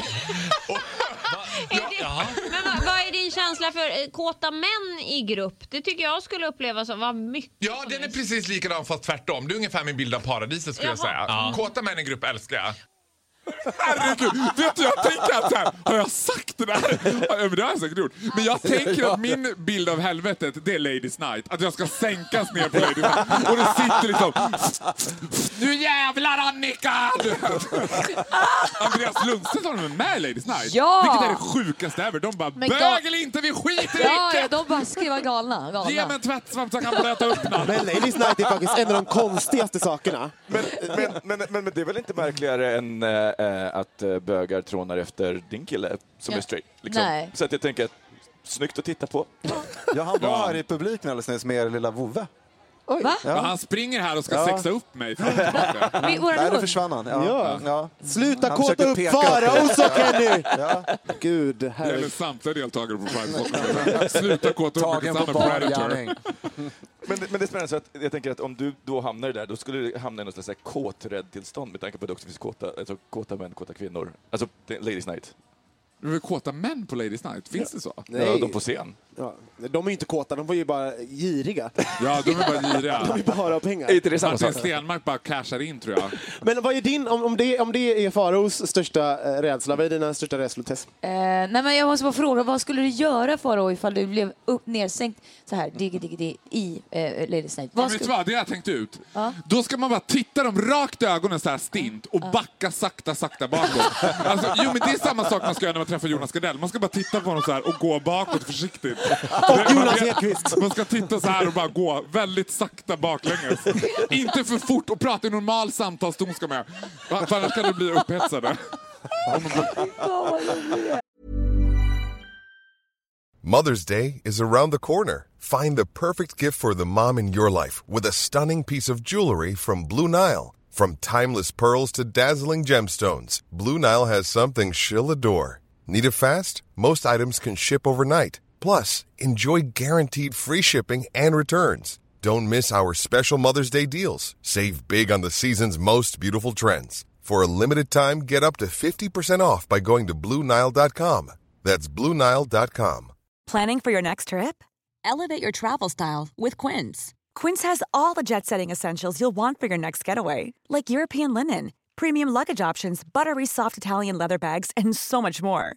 Är det, men vad, vad är din känsla för eh, kåta män i grupp? Det tycker jag skulle upplevas som var mycket Ja, den är precis likadan fast tvärtom. Det är ungefär min bild av paradiset skulle jag säga. Kåta män i grupp älskar jag. Herregud, vet du jag tänker att så här, har jag sagt det där? Ja, men det har jag säkert gjort. Men jag tänker att min bild av helvetet, det är Ladies Night. Att jag ska sänkas ner på Ladies Night. Och det sitter liksom... Nu jävlar Annika! Andreas Lundstedt har de med i Ladies Night. Ja! Vilket är det sjukaste ever. De bara, Men bög eller inte, vi skiter i Ja, ja, vilket! de bara skriver galna. Ge mig galna. en tvättsvamp så jag kan blöta upp den. Men Ladies Night är faktiskt en av de konstigaste sakerna. Men, men, men, men, men det är väl inte märkligare än eh, eh, att eh, bögar trånar efter din kille som Ja. är straight? Liksom. Nej. Så att jag tänker att snyggt att titta på. Ja, han var Ja. här i publiken alldeles nyss med er lilla vovve. Va? Men han springer här och ska Ja. sexa upp mig. Nej, hund. försvann han. Ja. Ja. Ja. Sluta Han kåta upp Farao det. så Kenny! Ja. Gud, Det gäller herregud. samtliga deltagare på Pride. Sluta kåta upp Tagen mig på tillsammans med Predator. Men, det- men det är spännande, så att jag tänker att om du då hamnar där, då skulle du hamna i något slags så här kåträdd-tillstånd med tanke på att det också finns kåta, alltså, kåta män, kåta kvinnor. Alltså, Ladies Night. Du vill kåta män på Ladies Night? Finns det så? Ja, de på scen. Ja, de är ju inte kåta, de var ju bara giriga. Ja, de är bara De är giriga. bara har pengar. Är inte det samma Martin sak? Stenmark bara cashar in tror jag. Men vad är din, om, om, det, om det är Faraos största eh, rädsla, vad är dina största rädslor Tess? Eh, nej men jag måste bara fråga, vad skulle du göra Farao ifall du blev upp, nersänkt så här, digg, digg, digg, i eh, Ladies Night? Ja, Vad vet du skulle... vad? Det har jag tänkt ut. Ja. Då ska man bara titta dem rakt i ögonen så här stint och backa sakta, sakta bakåt. Alltså, jo, men det är samma sak man ska göra när man träffar Jonas Gardell. Man ska bara titta på honom så här och gå bakåt försiktigt. Och Jonas Hedqvist! Man ska titta så här och bara gå väldigt sakta baklänges. Inte för fort och prata i normal samtalston ska man göra. För annars kan du bli upphetsade. Mother's Day is around the corner. Find the perfect gift for the mom in your life with a stunning piece of jewelry from Blue Nile. From timeless pearls to dazzling gemstones, Blue Nile has something she'll adore. Need it fast? Most items can ship overnight. Plus, enjoy guaranteed free shipping and returns. Don't miss our special Mother's Day deals. Save big on the season's most beautiful trends. For a limited time, get up to 50% off by going to BlueNile.com. That's BlueNile.com. Planning for your next trip? Elevate your travel style with Quince. Quince has all the jet setting essentials you'll want for your next getaway, like European linen, premium luggage options, buttery soft Italian leather bags, and so much more.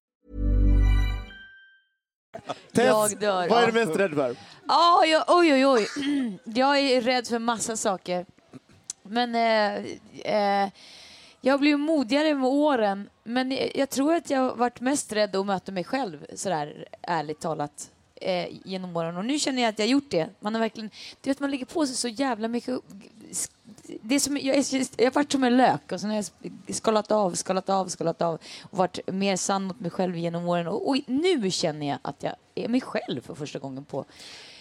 Tess, Jag dör. vad är du mest rädd för? Ja, jag, oj, oj, oj. Jag är rädd för massa saker. Men eh, eh, jag blir modigare med åren. Men jag, jag tror att jag har varit mest rädd att möta mig själv, sådär ärligt talat, eh, genom åren. Och nu känner jag att jag har gjort det. Man har verkligen, du vet, man lägger på sig så jävla mycket det är som, jag, är, jag har varit som en lök och sen har jag skalat av, skalat av, skalat av och varit mer sann mot mig själv genom åren. Och, och nu känner jag att jag är mig själv för första gången på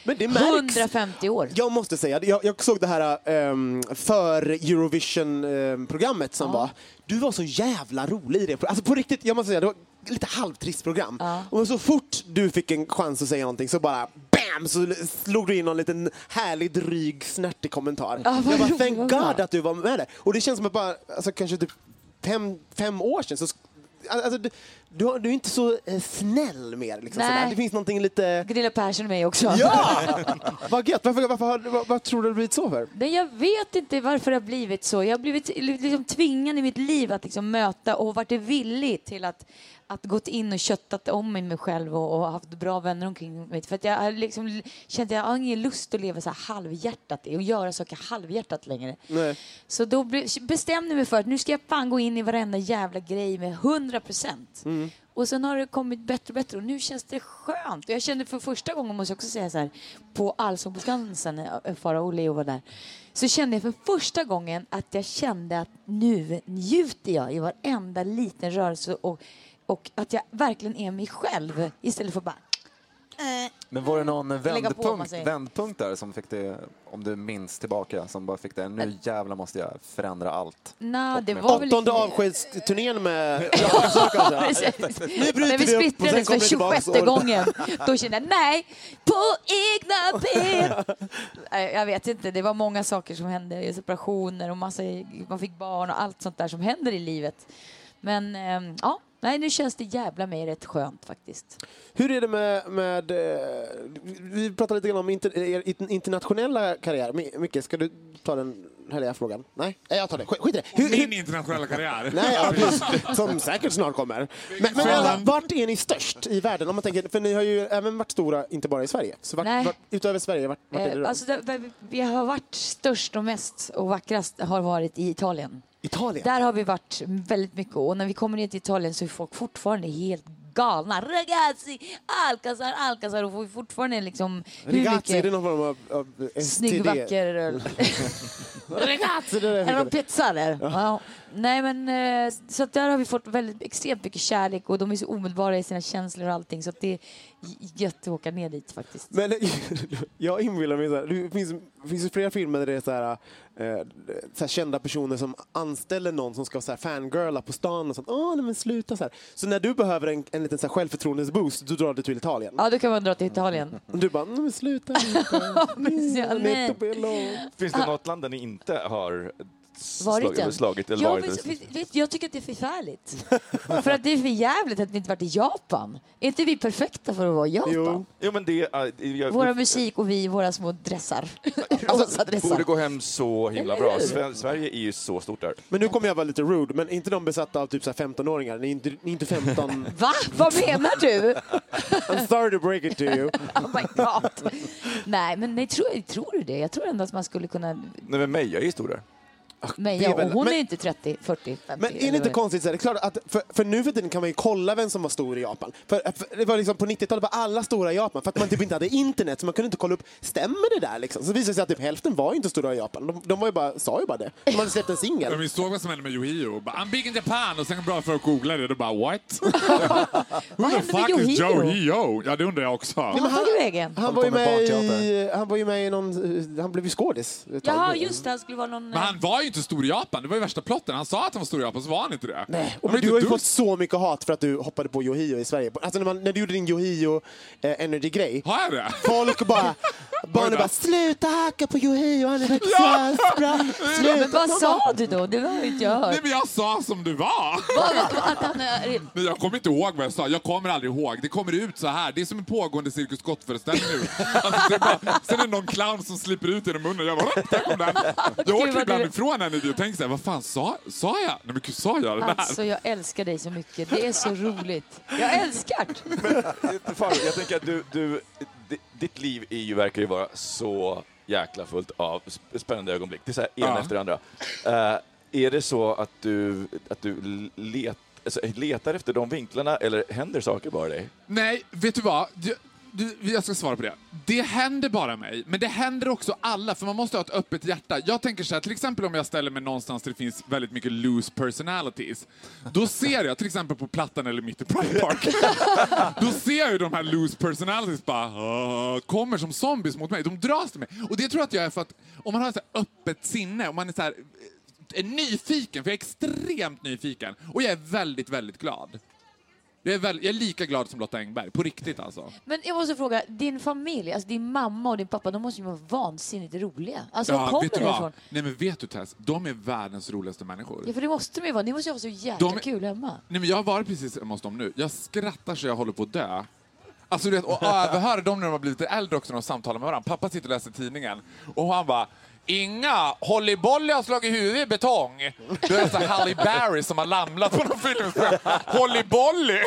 Men det märks. 150 år. Jag måste säga, jag, jag såg det här ehm, för Eurovision-programmet som var. Du var så jävla rolig i det. Alltså på riktigt, jag måste säga, det var lite halvtrist program. Och så fort du fick en chans att säga någonting så bara BAM! Så slog du in någon liten härlig, dryg, snärtig kommentar. Vad jag bara, thank God att du var med där. Och det känns som att bara, alltså kanske typ fem, fem år sedan så Alltså, du, du, du är inte så eh, snäll mer. Liksom, Nej. sådär. Det finns någonting lite... Gunilla Persson är med också. Ja! Vad gött! Varför, varför, har- vad, vad tror du det har blivit så för? Men jag vet inte varför det har blivit så. Jag har blivit liksom tvingad i mitt liv att liksom möta och varit villig till att, att gått in och köttat om mig själv och, och haft bra vänner omkring mig. För att jag har liksom känt att jag har ingen lust att leva så här halvhjärtat och göra saker halvhjärtat längre. Nej. Så då bestämde jag mig för att nu ska jag fan gå in i varenda jävla grej med 100 procent. Mm. Och sen har det kommit bättre och bättre och nu känns det skönt. Och jag kände för första gången, måste jag också säga så här, på Allsång på Skansen, Farao och Leo var där, så kände jag för första gången att jag kände att nu njuter jag i varenda liten rörelse och, och att jag verkligen är mig själv istället för bara eh, Men var det någon vändpunkt, vändpunkt där som fick det, om du minns tillbaka, som bara fick det, nu jävlar måste jag förändra allt? Nej, det var väl Åttonde avskedsturnén med... Precis. Nu bryter När vi vi upp och sen splittrades kommer för vi tillbaks 26 och- gången, då kände jag nej, på egna ben. Nej, Jag vet inte, det var många saker som hände, separationer och massa, man fick barn och allt sånt där som händer i livet. Men ehm, ja, nej, nu känns det jävla mig rätt skönt faktiskt. Hur är det med... med eh, vi pratade lite grann om inter, er internationella karriär. Mi- Micke, ska du ta den härliga frågan? Nej, jag tar det. Skit, skit i det. Hur, Min internationella karriär. nej, ja, precis. som säkert snart kommer. Men, men alla, vart är ni störst i världen? Om man tänker, för ni har ju även varit stora, inte bara i Sverige. Så vart, Nej. vart, utöver Sverige, vart, vart är det Eh, då? alltså, det, vi- vi har varit störst och mest och vackrast har varit i Italien. Italien? Där har vi varit väldigt mycket och när vi kommer ner till Italien så är folk fortfarande helt galna. Ragazzi, Alcazar, Alcazar och får fortfarande liksom hur Ragazzi, är det någon form av, av snygg, vacker öl. Ragazzi, det Är fick de jag. pizza där? Ja. Nej men eh, så att där har vi fått väldigt extremt mycket kärlek och de är så omedelbara i sina känslor och allting så att det är gött att åka ner dit faktiskt. Men jag inbillar mig så här, det finns, det finns ju flera filmer där det är så här, eh, så här kända personer som anställer någon som ska så här fangirla på stan och sånt. Åh, nej men sluta så här. Så när du behöver en, en liten så här självförtroendesboost, då drar du till Italien. Ja, då kan man dra till Italien. Du bara, nej men sluta bello. Finns det något land där ni inte har Varit slagit, än? slagit eller Ja, varit? vet, vet, vet, jag tycker att det är förfärligt. för att det är för jävligt att vi inte varit i Japan. Är inte vi perfekta för att vara i Japan? Jo. Jo, men det, äh, jag, Våra musik och vi, våra små dressar. Rosa dressar. borde gå hem så himla bra. Sverige är ju så stort där. Men nu kommer jag vara lite rude, men är inte de besatta av typ så här 15-åringar? Ni är inte, ni är inte 15. Va? Vad menar du? I'm sorry to break it to you. Oh my god. Nej, men nej, tror, tror du det? Jag tror ändå att man skulle kunna... Nej, men Meja är ju stor där. Men ja, väl- och hon men- är inte 30, 40, 50. Men är det inte vad konstigt? Så här, det är klart att för, för nu för tiden kan man ju kolla vem som var stor i Japan. För, för det var liksom på 90-talet var alla stora i Japan för att man typ inte hade internet så man kunde inte kolla upp, stämmer det där liksom? Så visade det sig att typ hälften var inte stora i Japan. De, de var ju bara, sa ju bara det. De hade släppt en singel. Men vi såg vad som hände med Yohio. Bara, I'm big in Japan! Och sen bara för att googla det, då bara what? Who the fuck is Yohio? Yohio? Ja, det undrar jag också. Var han vägen? Han Håller var, ju med i, han var ju med i någon, han blev ju skådis. Jaha, just det. Han skulle vara någon... Men han var ju inte stor i Japan. Det var ju värsta plotten. Han sa att han var stor i Japan, så var han inte det. Nej, och men du har ju fått så mycket hat för att du hoppade på Yohio i Sverige. Alltså när, man, när du gjorde din Yohio eh, Energy-grej. Har jag det? Folk bara barnen bara “sluta hacka på Yohei och han är så bra”. Men Sluta. vad sa du då? Det har inte jag Nej, men jag sa som du var. Men jag kommer inte ihåg vad jag sa. Jag kommer aldrig ihåg. Det kommer ut så här. Det är som en pågående Cirkus Scott-föreställning nu. Alltså, det är bara, sen är det någon clown som slipper ut genom munnen. Jag bara, där kom den. Jag åker ibland du- ifrån henne och tänker så här, vad fan sa, sa jag? Nej men gud, sa jag det där? Alltså, jag älskar dig så mycket. Det är så roligt. Jag älskar det. Farao, jag tänker att du, du, ditt liv är ju, verkar ju vara så jäkla fullt av sp- spännande ögonblick. Det är så här, en Ja. efter andra. Eh, är det så att du, att du let, alltså, letar efter de vinklarna eller händer saker bara dig? Nej, vet du vad? Du, jag ska svara på det. Det händer bara mig, men det händer också alla, för man måste ha ett öppet hjärta. Jag tänker så här, till exempel om jag ställer mig någonstans där det finns väldigt mycket loose personalities. Då ser jag, till exempel på Plattan eller mitt i Pride Park, då ser jag ju de här loose personalities bara uh, kommer som zombies mot mig. De dras till mig. Och det tror jag att jag är för att om man har ett så här öppet sinne, om man är så här, är nyfiken, för jag är extremt nyfiken, och jag är väldigt, väldigt glad. Jag är, väl, jag är lika glad som Lotta Engberg, på riktigt alltså. Men jag måste fråga, din familj, alltså din mamma och din pappa, de måste ju vara vansinnigt roliga. Alltså, var kommer vet du ifrån? Nej men vet du Tess, de är världens roligaste människor. Ja, för det måste de ju vara. Ni måste ju ha så jäkla De- kul hemma. Nej men jag har varit precis hemma hos dem nu. Jag skrattar så jag håller på att dö. Alltså du vet, och överhör dem när de har blivit lite äldre också när de samtalar med varandra. Pappa sitter och läser tidningen och han bara Inga, Holly Bolly har slagit huvudet i betong. Du är så Halle Berry som har lamlat på någon film. Holly Bolly!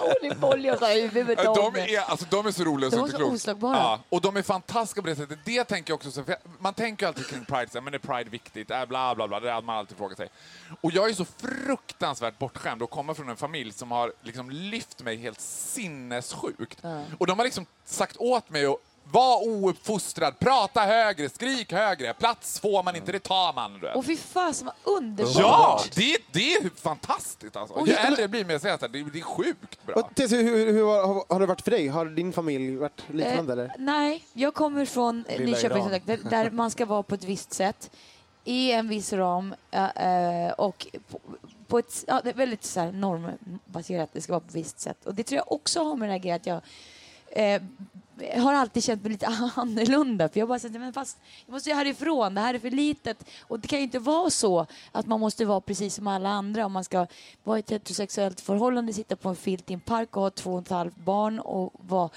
Olli Bolli och så här i huvudet. De är, alltså, de är så roliga De så är inte så klokt. oslagbara. Ja, och de är fantastiska på det sättet. Det tänker jag också, man tänker alltid kring Pride, så men är Pride viktigt? Äh, bla bla bla, det har man alltid frågat sig. Och jag är så fruktansvärt bortskämd och kommer från en familj som har liksom lyft mig helt sinnessjukt. Och de har liksom sagt åt mig att var ouppfostrad, prata högre, skrik högre, plats får man inte, det tar man. Och fy fasen vad underbart! Ja, det, det är fantastiskt alltså. Och Ju jag- äldre jag blir, mer säger jag så här, det, det är sjukt bra. Och Tess, hur, hur, har, har det varit för dig? Har din familj varit liknande? Eh, eller? nej, jag kommer från eh, Lilla Nyköping Iran. som sagt, där, där man ska vara på ett visst sätt, i en viss ram eh, eh, och på, på ett ja, det är väldigt så här, normbaserat, det ska vara på ett visst sätt. Och det tror jag också har med den här grejen att jag eh, har alltid känt mig lite annorlunda. För jag bara sagt, men fast jag måste ju härifrån, det här är för litet. Och det kan ju inte vara så att man måste vara precis som alla andra om man ska vara i ett heterosexuellt förhållande, sitta på en filt i en park och ha två och ett halvt barn och vara...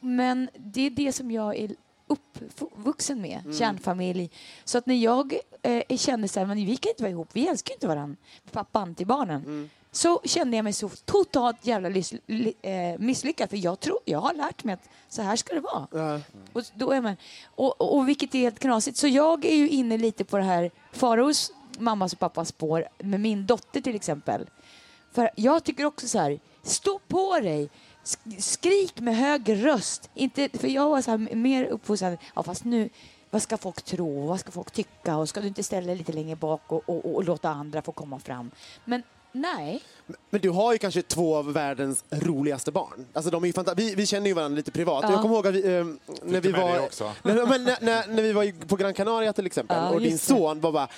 Men det är det som jag är uppvuxen med, kärnfamilj. Så att när jag eh, kände så här, men vi kan inte vara ihop, vi älskar inte varandra, pappan till barnen. Så kände jag mig så totalt jävla eh, misslyckad för jag, tror, jag har lärt mig att så här ska det vara. Ja. Och, då är man, och, och, och vilket är helt knasigt. Så jag är ju inne lite på det här Faros mammas och pappas spår med min dotter till exempel. För jag tycker också så här, stå på dig. Sk- Skrik med hög röst. Inte, för jag var så här mer uppfostrad, ja fast nu, vad ska folk tro? Vad ska folk tycka? Och ska du inte ställa dig lite längre bak och, och, och låta andra få komma fram? Men nej. Men du har ju kanske två av världens roligaste barn. Alltså de är ju fanta- vi, vi känner ju varandra lite privat. Ja. Jag kommer ihåg att vi, eh, när, vi var, när, när, när, när vi var på Gran Canaria till exempel Ja, och din son var bara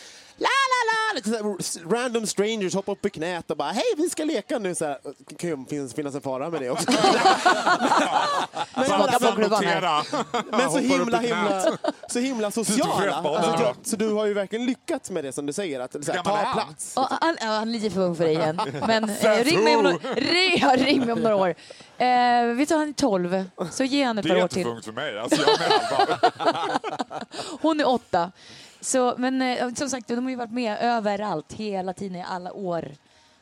la la la, random strangers hoppar upp i knät och bara hej vi ska leka nu. Så här, det kan ju finnas, finnas en fara med det också. men, men, så himla, himla, så himla sociala. Alltså, ja. jag, så du har ju verkligen lyckats med det som du säger, att så här, är ta plats. Och han, ja, han är lite för ung för dig igen. Men eh, ring, mig om, no- ring, ja, ring mig om några år. Eh, vet du, han är 12, så ge han ett Det par är år inte till. funkt för mig. Alltså, jag. Hon är åtta. Så, men eh, som sagt, de har ju varit med överallt, hela tiden, i alla år.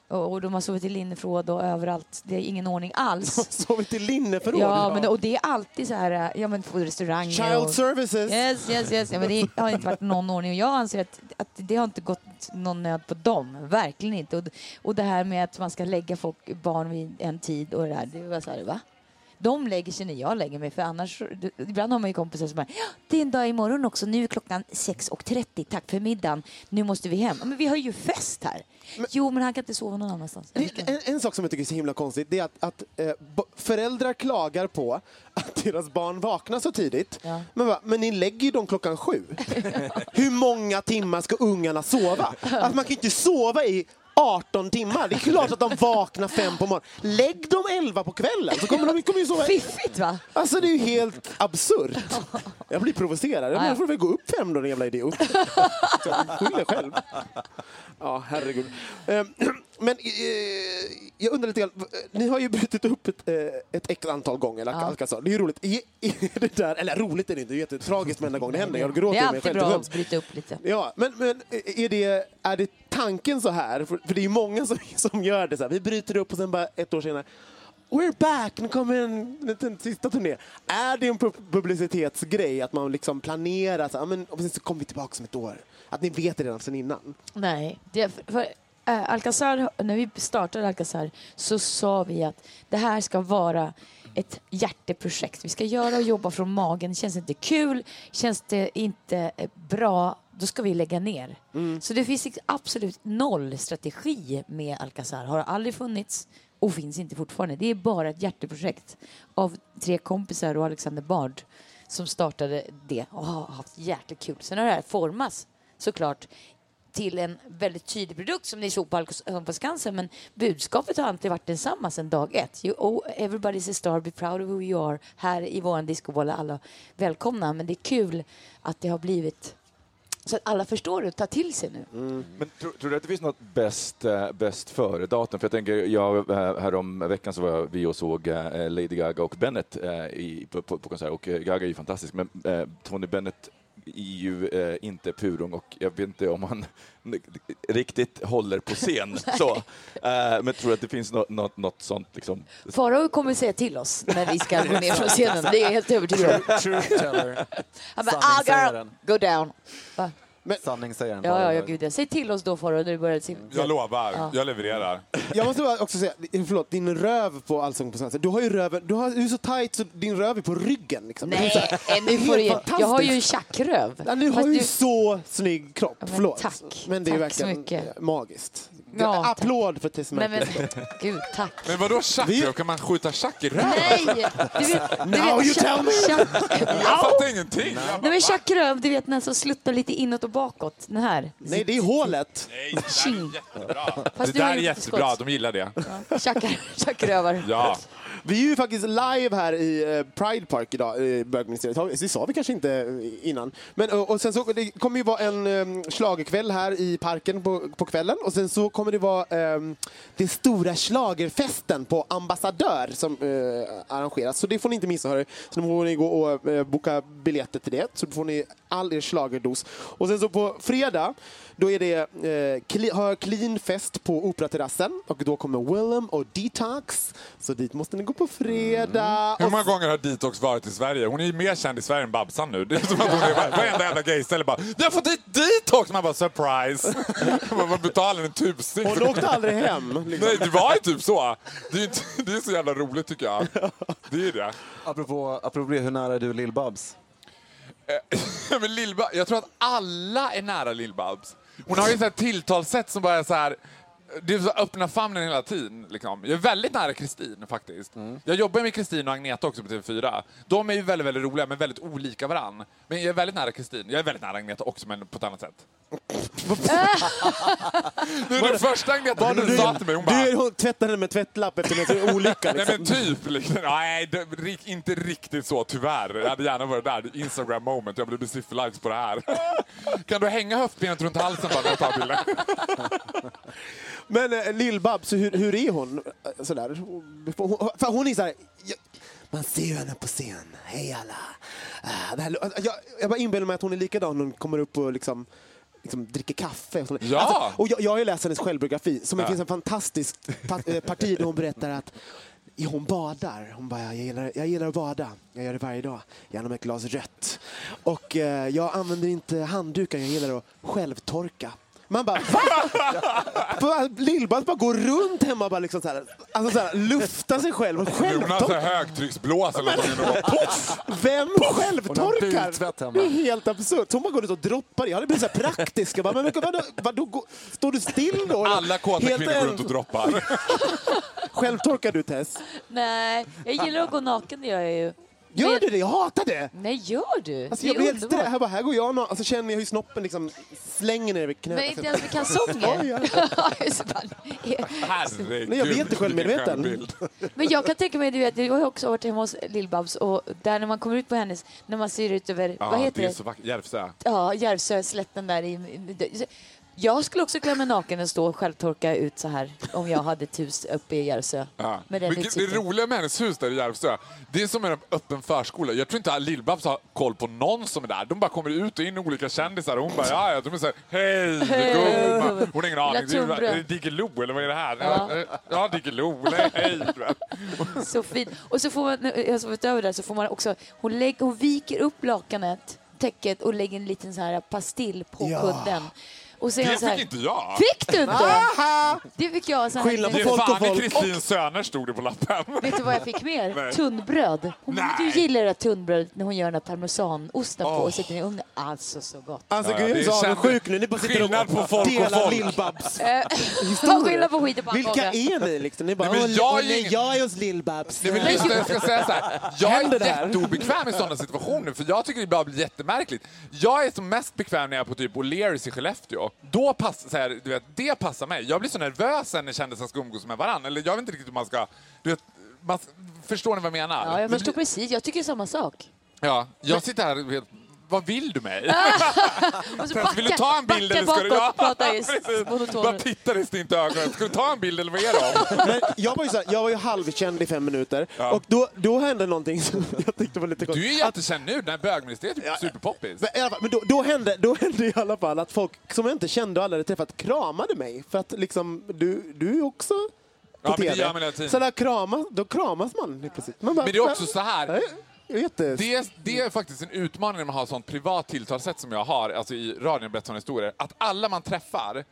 Och, och de har sovit i linneförråd och överallt. Det är ingen ordning alls. Sovit i linneförråd. Ja, men, och det är alltid så här, eh, ja men på restauranger Child och... services. Yes, yes, yes. Ja, men det har inte varit någon ordning och jag anser att, att det har inte gått någon nöd på dem. Verkligen inte. Och, och det här med att man ska lägga folk, barn vid en tid och det där, det var så här, va? De lägger sig när jag lägger mig för annars, ibland har man ju kompisar som bara, "Ja, det är en dag imorgon också, nu är klockan 6.30, tack för middagen, nu måste vi hem. Men vi har ju fest här. jo, men han kan inte sova någon annanstans. En, en sak som jag tycker är så himla konstigt det är att, att eh, föräldrar klagar på att deras barn vaknar så tidigt. Ja. Men, va, men ni lägger ju dem klockan sju. Hur många timmar ska ungarna sova? Att man kan inte sova i 18 timmar. Det är klart att de vaknar fem på morgonen. Lägg dem 11 på kvällen så kommer de kommer ju sova. Fiffigt va? Alltså det är ju helt absurt. Jag blir provocerad. Ja, ja. Jag får väl gå upp fem då, din jävla idiot. Skyll dig själv. Ja, herregud. Eh, Men eh, jag undrar lite grann, ni har ju brutit upp ett, eh, ett antal gånger. Alcazar. Det är ju roligt. Är, är det där, eller roligt är det inte, det är jättetragiskt varenda gång det händer. Jag Det gråter är ju mig alltid själv bra att bryta upp lite. Ja, men, men är, det, är det tanken så här? För, för det är många som, som gör det så här. Vi bryter upp och sen bara ett år senare We're back! Nu kommer en liten sista turné. Är det en publicitetsgrej att man liksom planerar så, här, men, och sen så kommer vi tillbaka om ett år? Att ni vet det redan sen innan? Nej, det, för, för, äh, Alcazar, när vi startade Alcazar så sa vi att det här ska vara ett hjärteprojekt. Vi ska göra och jobba från magen. Känns det inte kul, känns det inte eh, bra, då ska vi lägga ner. Så det finns absolut noll strategi med Alcazar. Har aldrig funnits och finns inte fortfarande. Det är bara ett hjärteprojekt av tre kompisar och Alexander Bard som startade det och har haft jäkligt kul. Sen har det här formats såklart till en väldigt tydlig produkt som ni såg på Alcazar på Skansen men budskapet har alltid varit densamma sedan dag ett. You, oh, everybody's a star, be proud of who you are. Här i våran discoboll alla välkomna men det är kul att det har blivit så att alla förstår det och tar till sig nu. Mm. Men tror, tror du att det finns något bäst, äh, bäst före-datum? För jag tänker, jag, eh, härom veckan så var jag- vi och såg äh, Lady Gaga och Bennett äh, i, på, på, på konsert och Gaga är ju fantastisk men Tony Bennett är ju eh, inte purung och jag vet inte om han riktigt håller på scen. så. Eh, men tror att det finns något, något, något sånt liksom? Farao kommer säga till oss när vi ska gå ner från scenen. Det är jag helt övertygad om. Truth teller. Han bara, ah girl, Sanningssägaren. go down. Va? Sanningssägaren. Ja, ja, ja, gud ja. Säg till oss då Farao när du börjar. Jag lovar, Ja. jag levererar. Jag måste bara också säga, förlåt, din röv på Allsång på Skansen. Du har ju röven, du, har, du är så tight så din röv är på ryggen. Liksom. Nej, så här- eh, nu får du Jag har ju en tjackröv. Ja, nu har du ju du- så snygg kropp. Ja, men Förlåt. tack. Men det är Tack så verkligen mycket. magiskt. Ja, tack. Applåd för Tess Nej, men, Merkel. gud, tack. Men vadå tjack? Kan man skjuta tjack i röven? Nej! Du vet, du Now vet, you tell me! Jag fattar ingenting. Nej men tjackröv, du vet den som sluttar lite inåt och bakåt. Den här. Nej, det är hålet. Nej, det där är jättebra. Fast det där är jättebra, de gillar det. Tjackar, tjackrövar. Ja. Vi är ju faktiskt live här i eh, Pride Park idag, i bögministeriet. Det sa vi kanske inte eh, innan. Men, eh, och, sen så, det kommer ju vara en um, slagerkväll här i parken på, på kvällen. Och sen så kommer det vara um, den stora slagerfesten på Ambassadör som uh, arrangeras. Så det får ni inte missa. Hörru. Så nu får ni gå och uh, boka biljetter till det. Så får ni all er slagerdos. Och sen så på fredag, då är det eh, har clean fest på Operaterrassen. Och då kommer Willem och Detox. Så dit måste ni gå på fredag. Hur Och många gånger har Detox varit i Sverige? Hon är ju mer känd i Sverige än Babsan nu. Det är som att hon är varenda jävla gayställe bara Vi har fått hit Detox! Man bara surprise! Man bara betalar en tusing. Hon åkte aldrig hem. Liksom. Nej, det var ju typ så. Det är, inte, det är så jävla roligt tycker jag. Det är det. Apropå, apropå det, hur nära är du Lill-Babs? Men Lill jag tror att alla är nära Lill-Babs. Hon har ju ett tilltalssätt som bara är så här... Det är så öppna famnen hela tiden. Liksom. Jag är väldigt nära Kristin faktiskt. Jag jobbar med Kristin och Agneta också på TV4. De är ju väldigt, väldigt roliga men väldigt olika varann. Men jag är väldigt nära Kristin. Jag är väldigt nära Agneta också men på ett annat sätt. det är den första Agneta hon sa till mig. Hon du bara, är, hon tvättade henne med tvättlapp efter en olycka. Nej Liksom. men typ. Liksom. Nej, det, inte riktigt så tyvärr. Jag hade gärna varit där. Instagram moment. Jag blir besiffrad på det här. Kan du hänga höftbenet runt halsen bara när jag tar bilden? Men eh, Lill-Babs, hur, hur är hon? Eh, Sådär. Hon, för hon är så här... Jag, man ser ju henne på scen. Hej alla. Ah, det här, jag, jag bara inbillar mig att hon är likadan när hon kommer upp och liksom liksom dricker kaffe. Och. Ja! Alltså, och jag, jag har ju läst hennes självbiografi, som det Ja. finns en fantastisk pa, eh, parti där hon berättar att hon badar. Hon bara, jag gillar, jag gillar att bada. Jag gör det varje dag. Gärna med ett glas rött. Och eh, jag använder inte handdukar. Jag gillar att självtorka. Man bara, va? Lill-Babs bara går runt hemma och bara liksom så här, alltså så här, lufta sig själv Hon har högtrycksblås eller någonting. Vem självtorkar? Det är helt absurt. Så hon bara går ut och droppar. Jag hade blivit så här praktisk. Jag bara, men vadå, vadå, står du still då? Alla kåta Helt kvinnor går runt och droppar. Självtorkar du Tess? Nej, jag gillar att gå naken, det gör jag ju. Gör Men- du det? Jag hatar det! Nej, gör du? Alltså, jag blir helt strä- här, bara, här går jag och alltså, känner jag hur snoppen liksom slänger ner vid knät. Men inte ens med kalsonger? Just bara- Herregud. Nej, jag blir inte självmedveten. Men jag kan tänka mig, du vet, jag har också varit hemma hos Lill-Babs och där när man kommer ut på hennes, när man ser ut över, Ja, vad heter det? det? är så vackert. Järvsö. Ja, Järvsöslätten där i... Jag skulle också klä mig naken och stå och självtorka ut så här om jag hade ett hus uppe i Järvsö. Ja. Med den Men det utsikten. roliga med hennes hus där i Järvsö, det är som en öppen förskola. Jag tror inte att Lill-Babs har koll på någon som är där. De bara kommer ut och in olika kändisar och hon bara ja, ja. De är såhär, hej, Hej. gumman. Hon har ingen aning. Det är, det Diggiloo eller vad är det här? Ja. Ja, Diggiloo. Nej, hej. Så fint. Och så får man, alltså utöver det så får man också, hon, lägger, hon viker upp lakanet, täcket och lägger en liten så här pastill på Ja. kudden. Och så är Det han så här, fick inte jag. Fick du inte? Aha! Det fick jag. Så här, Ge fan i Kristin Söner stod det på lappen. Vet du vad jag fick mer? Nej. Tunnbröd. Hon, Nej. du gillar det där tunnbrödet när hon gör den där parmesanosten på och sätter i ugnen. Alltså så gott. Alltså gud, jag är så avundsjuk nu. Ni bara sitter Skillnad på och folk och delar folk. Lill-Babs Eh, Vad skillnad på skit och Vilka är ni liksom? Ni bara, Nej, men "Åh, jag är nej, ingen- jag är hos Lill-Babs. Nej, men lyssna, jag ska säga så här. Jag Händer är det här? jätteobekväm i sådana situationer för jag tycker det ibland blir jättemärkligt. Jag är som mest bekväm när jag är på typ O'Learys i Skellefteå. Då passar, så här, du vet, det passar mig. Jag blir så nervös sen när kändisar ska umgås med varandra. Eller jag vet inte riktigt hur man ska... Du vet, man, förstår ni vad jag menar? Ja, jag förstår precis. Jag tycker samma sak. Ja, jag sitter här vet, vad vill du mig? Och så vill du ta en bild eller ska du... bakåt och prata i precis. Bara tittar i stint i ögonen. Ska du ta en bild eller vad är det? Men jag var ju, så här, jag var ju halvkänd i fem minuter Ja. och då, då hände någonting som jag tyckte var lite Du är konstigt. ju jättekänd nu, när bögministeriet är typ superpoppis. Men, i alla fall, men då, då, hände, då hände i alla fall att folk som jag inte kände och aldrig träffat kramade mig. För att liksom, du, du är också på Ja, men det TV. gör man hela tiden. Så där kramas, då kramas man helt plötsligt. Man bara, Men det är också så här. Nej, Jätte... Det är, det är faktiskt en utmaning när man har sånt privat tilltalssätt som jag har, alltså i radion såna historier, att alla man träffar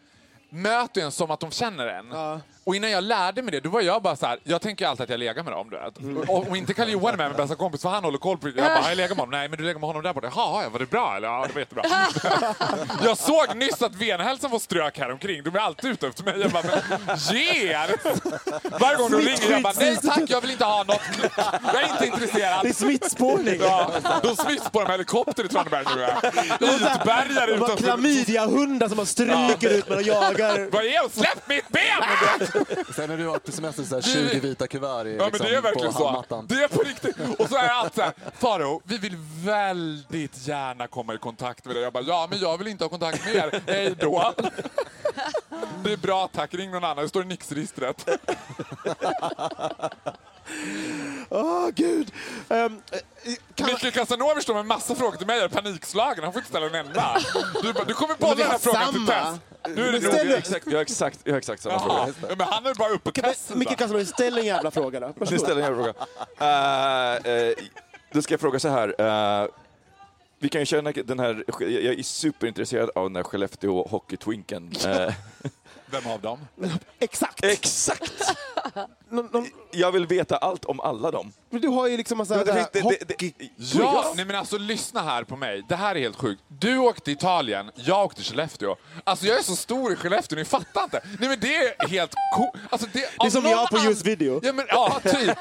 möter en som att de känner en. Och innan jag lärde mig det, då var jag bara så här, jag tänker alltid att jag lägger med dem, du vet. Och, och inte Karl Johan är med, min bästa kompis, för han håller koll på det. Jag bara, har jag legat med honom? Nej, men du lägger med honom där borta. Jaha, ja, var det bra eller? Ja, det var jättebra. jag såg nyss att Venhälsan får strök här omkring. De är alltid ute efter mig. Jag bara, men ge er! Varje gång de ringer, jag bara, nej tack, jag vill inte ha något. Jag är inte intresserad. Det är smittspårning. Ja, de smittspårar med helikopter i Traneberg nu. var utanför... klamydia-hundar som bara stryker ut med och jagar. Vad är det? Släpp mitt ben! Sen när du har på semester så här 20 vita kuvert i, Ja, men liksom, det är verkligen på så. handmattan. Det är på riktigt. Och så är allt så här, Faro, vi vill väldigt gärna komma i kontakt med dig. Jag bara, ja, men jag vill inte ha kontakt med er. Hej då. Det är bra, tack. Ring någon annan. Det står i Nix-registret. Åh, gud. Um, Micke Casanova står med en massa frågor till mig. Jag är panikslagen. Han får inte ställa en enda. Du, du kommer vi den här frågan till samma. test. Nu är det ställ- Jag har exakt, jag har exakt, jag har exakt samma Jaha, fråga. men han är bara uppe på testen. Micke Casanova, ställ en jävla fråga då. Varsågod. ställer jag en fråga. Uh, uh, då ska jag fråga så här. eh, vi kan ju köra den här- den här, jag är superintresserad av den här Skellefteå hockeytwinken. Vem av dem? Exakt. exakt! Någon, någon, Jag vill veta allt om alla dem. men du har ju liksom massa Men det det finns- här det- det- hockey... det- Ja, nej men alltså lyssna här på mig. Det här är helt sjukt. Du åkte till Italien, jag åkte till Skellefteå. Alltså jag är så stor i Skellefteå, ni fattar inte. Nej men det är helt coolt. Alltså, det, Det är av som någon jag på Just Video. Ja, men, ja, typ.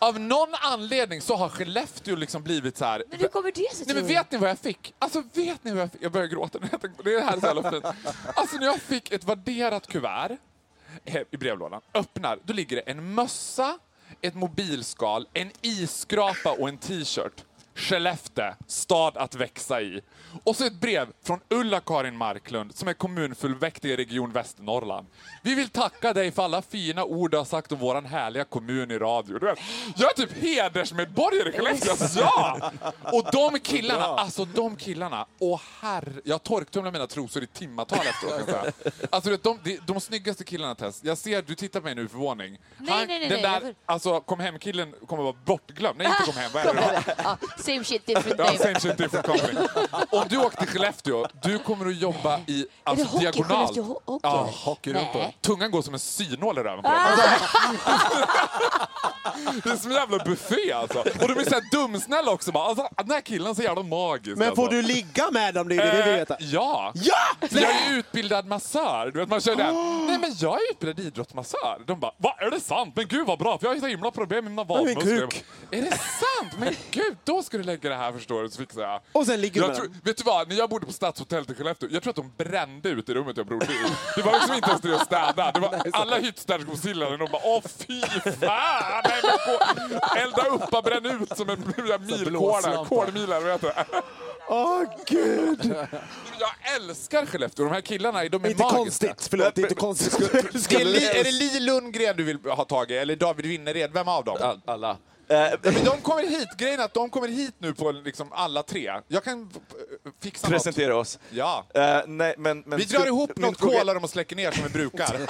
Av någon anledning så har Skellefteå liksom blivit så här. Men hur kommer det sig Nej men vet ni vad jag fick? Alltså vet ni vad jag fick? Jag börjar gråta när jag tänker på det. Det här är så jävla fint. Alltså när jag fick ett värderat kuvert eh, i brevlådan, öppnar, då ligger det en mössa, ett mobilskal, en isskrapa och en t-shirt. Skellefteå, stad att växa i. Och så ett brev från Ulla-Karin Marklund som är kommunfullmäktige i Region Västernorrland. Vi vill tacka dig för alla fina ord du har sagt om våran härliga kommun i radio. Du vet, jag är typ hedersmedborgare i Skellefteå. Ja! Och de killarna, alltså de killarna, åh herre, jag torktumlar mina trosor i timmatal efteråt. kan jag säga. Alltså du vet, de, de, de snyggaste killarna Tess, jag ser, du tittar på mig nu i förvåning. Nej, nej, nej, den nej, där, jag- alltså kom hem-killen kommer vara bortglömd. Nej, inte kom hem, vad är det? Ja, Same shit, different Ja, name. same shit, different company. Om du åker till Skellefteå, du kommer att jobba i alltså, hockey, diagonal. Skellefteå hockey? Ja, hockey runt på. Tungan går som en synål i röven på Ah. Det är som en jävla buffé alltså. Och de är så här dumsnälla också. Bara, alltså, den här killen är så jävla magisk. Men får alltså. du ligga med dem? Det är det vi vill Eh, veta. Ja! Ja! För jag är utbildad massör. Du vet, man kör den. Nej men jag är utbildad idrottsmassör. De bara, vad är det sant? Men gud vad bra, för jag har så himla problem med mina vadmuskler. Är det sant? Men gud, då ska du lägga det här förstår du, så fixar jag. Och sen ligger du jag tror. Vet du vad, när jag bodde på Stadshotellet i Skellefteå, jag tror att de brände ut i rummet jag bodde i. Det var liksom inte ens det att städa. Det var alla hyttstäderskor och de bara, åh fy fan! Nej, men elda upp och bränn ut som en milkåda. blåslampa. Kolmilar, vet du. Åh gud! Jag älskar Skellefteå. De här killarna, de är Inte magiska. konstigt, förlåt. Det är inte konstigt. Det är, Li, är det Li Lundgren du vill ha tag i, eller David Winnered? Vem av dem? All, alla. Ja, men de kommer hit. Grejen är att de kommer hit nu på liksom alla tre. Jag kan eh, fixa Presentera oss. något. Ja. Eh, nej, men, men Vi drar ihop något fråga- kolare och släcker ner som vi brukar.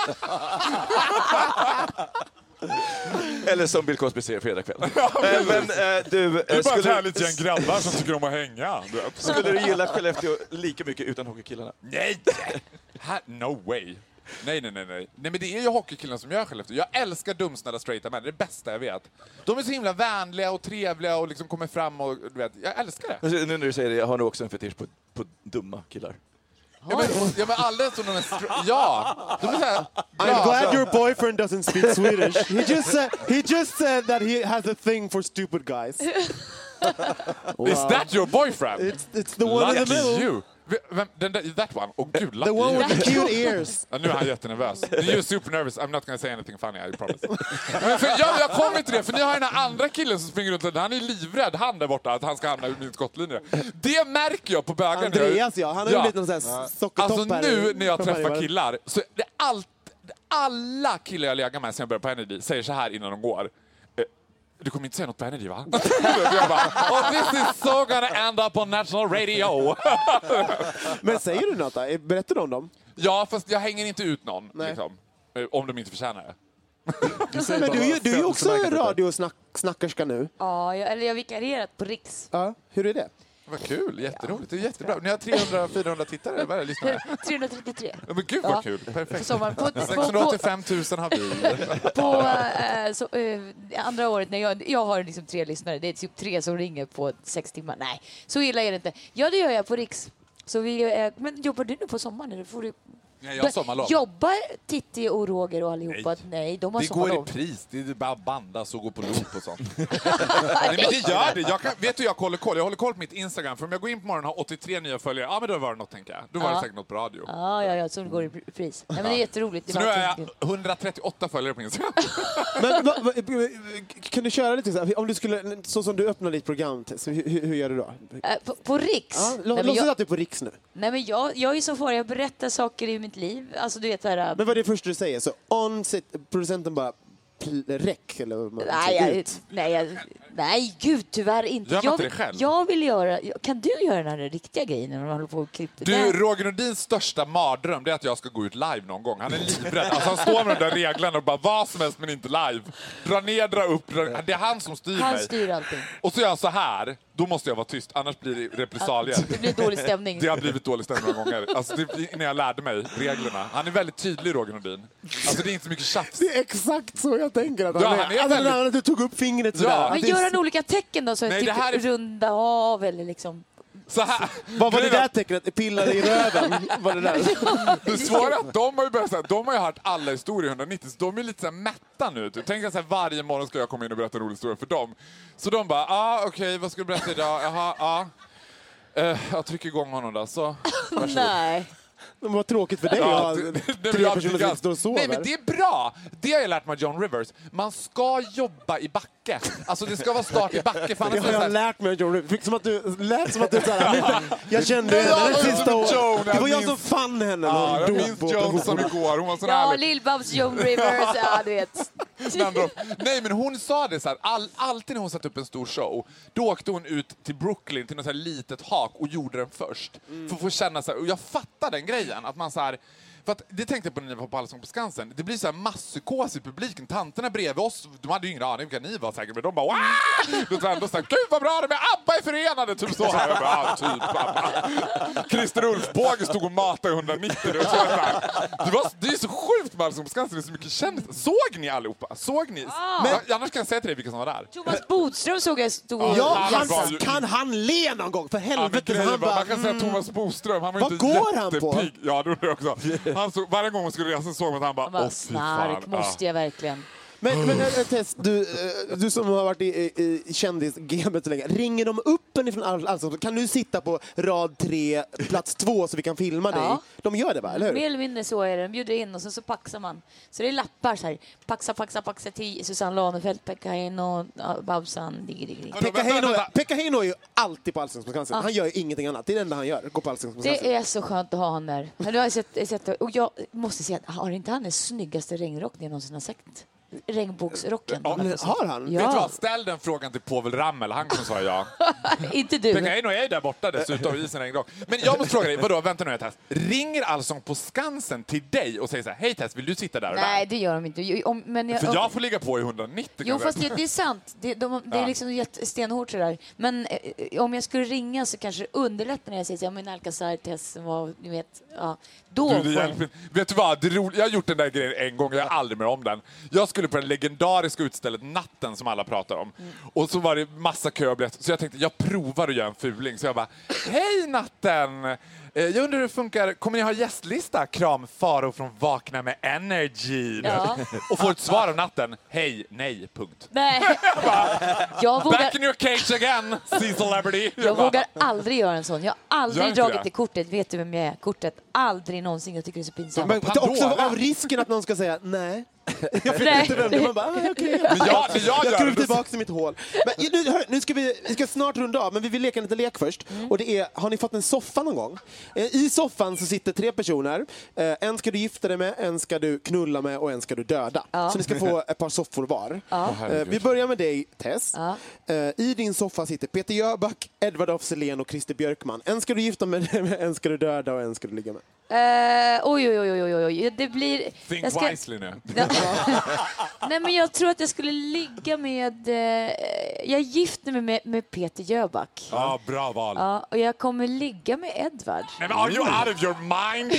Eller som Bill Cosby säger fredag kväll. Eh, men eh, du, eh, Det är bara ett skulle, härligt gäng grabbar som tycker om att hänga. skulle du gilla Skellefteå lika mycket utan hockeykillarna? Nej! No way. Nej, nej, nej, nej. Nej, men det är ju hockeykillarna som gör Skellefteå. Jag älskar dumsnälla straighta män. Det är det bästa jag vet. De är så himla vänliga och trevliga och liksom kommer fram och du vet, jag älskar det. Men Nu när du säger det, jag har nog också en fetisch på, på dumma killar. Ja, men, ja, men alla som de är stra- Ja! De är så här I'm glad your boyfriend doesn't speak Swedish. He just said, he just said that he has a thing for stupid guys. Is that your boyfriend? It's, it's the one in the Lucky middle. you. Vem, den där, that one? Åh gud, lucky The one with the cute ears. Ja, nu är han jättenervös. You're super nervous. I'm not gonna say anything funny, I promise. Men för, ja, jag kommer till det, för ni har den här andra killen som springer runt. Han är livrädd, han där borta, att han ska hamna i min skottlinje. Det märker jag på bögar. Andreas ja, han har ju lite någon sån här sockertopp Alltså nu när jag träffar killar, så det är allt, alla killar jag lägger med sen jag började på Energy säger så här innan de går. Eh, Du kommer inte säga något på Energy va? jag bara, oh, this is so gonna end up on national radio. Men säger du något då? Berättar du om dem? ja, fast jag hänger inte ut någon. Liksom, eh, om de inte förtjänar det. Men du, är ju- du är ju också radiosnackerska nu. Ja, jag, eller jag har vikarierat på Riks. Ja, hur är det? Vad kul, jätteroligt. Det är jättebra. Ni har 300-400 tittare, vad är det, lyssnare? 333. Ja, men gud vad kul, perfekt. sommaren. På, på, på, 685 000 har vi. på eh, så, eh, andra året när jag, jag har liksom tre lyssnare, det är typ tre som ringer på sex timmar. Nej, så illa är det inte. Ja, det gör jag på Riks. Så vi, eh, men jobbar du nu på sommaren? Eller får du... Nej, jag har sommarlov. Jobbar Titti och Roger och allihopa? Nej, de har Det går sommarlov. i pris. Det är bara bandas och gå på loop och sånt. Nej, men det gör det. Jag kan, vet du, jag håller koll. Jag håller koll på mitt Instagram. För om jag går in på morgonen och har 83 nya följare, ja men då var det något tänker jag. Då var det Ja. säkert något på radio. Ja, ja, ja, som går i pris. Nej, men det är jätteroligt. Det Så är nu har jag 138 följare på Instagram. Men, va, va, kan du köra lite så här, om du skulle, så som du öppnar ditt program, så hur, hur gör du då? Eh, på, på Riks? Ja, Nej, Låtsas jag, att du är på Riks nu. nej, men jag, jag är så far, jag berättar saker i mitt liv. Alltså, du vet, så här, äh, Men vad är det första du säger? Så on sit, producenten bara räck eller Nej, jag, nej, jag, nej, gud tyvärr inte. Gör jag, inte det själv? jag vill göra... Kan du göra den här riktiga grejen när man håller på och klipper? Du, Nej. Roger Nordins största mardröm det är att jag ska gå ut live någon gång. Han är livrädd. Alltså, han står med de där reglerna och bara vad som helst men inte live. Dra ner, dra upp. Dra... Det är han som styr Han mig. styr allting. Och så gör jag så här, då måste jag vara tyst, annars blir det repressalier. Det blir dålig stämning. Det har blivit dålig stämning några gånger. Alltså, det, när jag lärde mig reglerna. Han är väldigt tydlig, Roger Nordin. Alltså, det är inte så mycket tjafs. Det är exakt så jag tänker att han Ja, är. han är alltså, väldigt- där att du tog upp fingret sådär. Ja. Men gör han olika tecken då? Så Nej, typ det här är- runda av eller liksom... Så här. Vad var det där tecknet? Pillade i röven? Var det där? Det svåra är att de har ju börjat säga, de har ju hört alla historier i 190, så de är lite så här mätta nu. Typ. Tänk att så här, varje morgon ska jag komma in och berätta en rolig historia för dem. Så de bara, ah, okej, vad ska du berätta idag? Jaha, ja. Eh, jag trycker igång honom då, så. Varsågod. Nej. Men vad tråkigt för dig Ja, att tre jag- personer som står och sover. Nej men det är bra! Det har jag lärt mig av John Rivers. Man ska jobba i backe. Alltså det ska vara start i backe. För Det har jag lärt mig av John Rivers. Som att du lät som att du såhär, jag kände henne jag det var sista året. Det var jag jag som fann henne när ja, hon jag dog minns på Joan som igår. Hon var så Ja. Lill-Babs, Joan Rivers, ja du vet. Nej men hon sa det så här, all, alltid när hon satte upp en stor show, då åkte hon ut till Brooklyn till något så här litet hak och gjorde den först. För att få känna så här, och jag fattar den grejen, att man så här, för att, det tänkte jag på när ni var på Allsång på Skansen. Det blir så här masspsykos i publiken. Tanterna bredvid oss, de hade ju ingen aning vilka ni var säkert, men de bara Wah! Då var ändå såhär, gud vad bra de är, ABBA är förenade! Typ så här. Jag bara, ja, typ ABBA. Christer Ulfbåge stod och matade i 190. Det, var så det, var, det är så sjukt med Allsång på Skansen, det är så mycket kändisar. Såg ni allihopa? Såg ni? Men, annars kan jag säga till dig vilka som var där. Thomas Bodström såg jag stod och Ja, han han, ju- kan han le någon gång? För Ja, helvete. grejen han var, bara, man kan säga mm. Thomas Boström, han var Vad inte går han på? Ja, det gjorde jag också. Han såg, varje gång man skulle resa såg man att han bara, Han bara, åh fy fan. snark måste jag verkligen. Men, men äh, Tess, du, äh, du som har varit i, i, i kändisgamet så länge, ringer de upp en ifrån all, Allsång? Kan du sitta på rad tre, plats två så vi kan filma dig? Ja. De gör det va, eller hur? Mer eller mindre så är det. De bjuder in och sen så paxar man. Så det är lappar så här. Paxa, paxa, paxa till Susanne Lanefelt, Pekka Heino, ja, Babsan, diggi, diggi, diggi. Pekka vänta, Heino, vänta. Pekka Heino är ju alltid på Allsång på Skansen. Ja. Han gör ju ingenting annat. Det är det enda han gör, gå på. Det är så skönt att ha honom där. Men Du har sett, sett, och jag måste säga, att har inte han den snyggaste regnrocken jag någonsin har sett? Regnbågsrocken. Ja, har han? Vet du Ja, vad, ställ den frågan till Povel Ramel, han kommer svara ja. inte du. Pekka Heino är ju där borta dessutom, isen regnrock. Men jag måste fråga dig, vadå, vänta nu Tess. Ringer Allsång på Skansen till dig och säger så här, hej Tess, vill du sitta där och Nej, där? det gör de inte. Om, men jag, För jag får ligga på i 190 Jo, fast det, det är sant. Det, de, det är Ja. liksom stenhårt sådär. Men eh, om jag skulle ringa så kanske det underlättar när jag säger så, ja men Alcazar, Tess, vad, ni vet, ja. Då Du, det får hjälper. Vet du vad? Det är roligt. Jag har gjort den där grejen en gång, jag har aldrig mer om den. Jag skulle på det legendariska utstället Natten som alla pratar om. Mm. Och så var det massa kö. Så jag tänkte, jag provar att göra en fuling. Så jag bara, hej Natten! Eh, Jag undrar hur det funkar, kommer ni ha gästlista? Kram Faro från Vakna med Energy. Ja. Och får ett svar av Natten, hej, nej, punkt. Nej. jag vågar, Back in your cage again, see celebrity. jag bara, vågar aldrig göra en sån. Jag har aldrig inte dragit det? kortet. Vet du vem jag är? Kortet. Aldrig någonsin. Jag tycker det är så pinsamt. Men också av risken att någon ska säga nej. Nej. Man bara, ah, okej. Men jag, jag Jag tillbaka till mitt hål. Men, nu, hör, nu ska vi, vi ska snart runda av, men vi vill leka en liten lek först. Mm. Och det är, har ni fått en soffa någon gång? Eh, I soffan så sitter tre personer. Eh, En ska du gifta dig med, en ska du knulla med och en ska du döda. Ja. Så ni ska få ett par soffor var. Ja. Eh, Vi börjar med dig, Tess. Ja. I din soffa sitter Peter Jöback, Edvard af och Christer Björkman. En ska du gifta med, en ska du döda och en ska du ligga med. Eh, oj, oj, oj, oj, oj. Det blir... think jag ska- wisely nu. Nej, men jag tror att jag skulle ligga med... Eh, jag gifter mig med, med Peter Jöback. Ja, bra val. Ja, och jag kommer ligga med Edvard. Men are you out of your mind?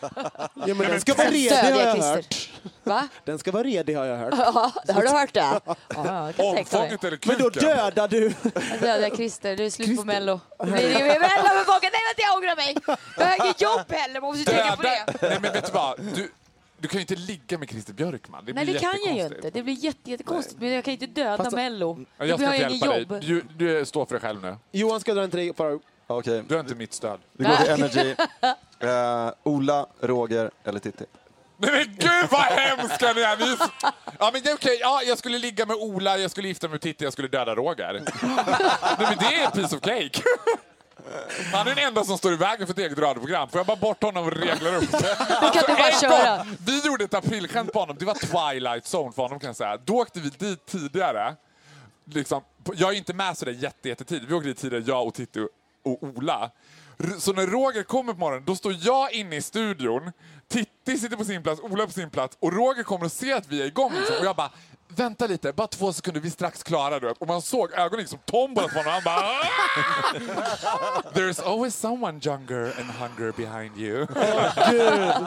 Ja, men den ska vara redig har jag hört. Va? Den ska vara redig har jag hört. Ja, har du hört det? Ja. Omfånget eller Men kuken? då dödar du... Jag dödar Christer, det är slut på Mello. Det mer Mello med folket. Nej, vänta, jag ångrar mig. Jag har inget jobb heller, man måste tänka på det. Nej men vet du vad? Du, du kan ju inte ligga med Christer Björkman. Det Nej, blir det kan jag ju inte. Det blir jätte, jättekonstigt. Men jag kan inte döda Fast- Mello. Jag har ska jag inte hjälpa jobb. dig. Du, du står för dig själv nu. Johan ska dra en tre bara. Okej, Du har inte mitt stöd. vi går till Energy. Eh, Ola, Roger eller Titti? Nej men gud vad hemska ni är! Ni så... Ja men det är okej, ja, jag skulle ligga med Ola, jag skulle gifta mig med Titti, jag skulle döda Roger. Nej men det är en piece of cake. Han är den enda som står i vägen för ett eget radioprogram. Får jag bara bort honom och regla upp det? Bara en köra. gång, vi gjorde ett aprilskämt på honom, det var Twilight Zone för honom kan jag säga. Då åkte vi dit tidigare. Liksom, jag är inte med sådär jätte, jättetid. Vi åkte dit tidigare, jag och Titti och Ola. Så när Roger kommer på morgonen, då står jag inne i studion, Titti sitter på sin plats, Ola på sin plats och Roger kommer och ser att vi är igång. Liksom. Och jag bara, vänta lite, bara två sekunder, vi är strax klara. Du vet. Och man såg ögonen liksom tombola på honom. Han bara, "Ah!" There's always someone younger and hungrier behind you. Gud.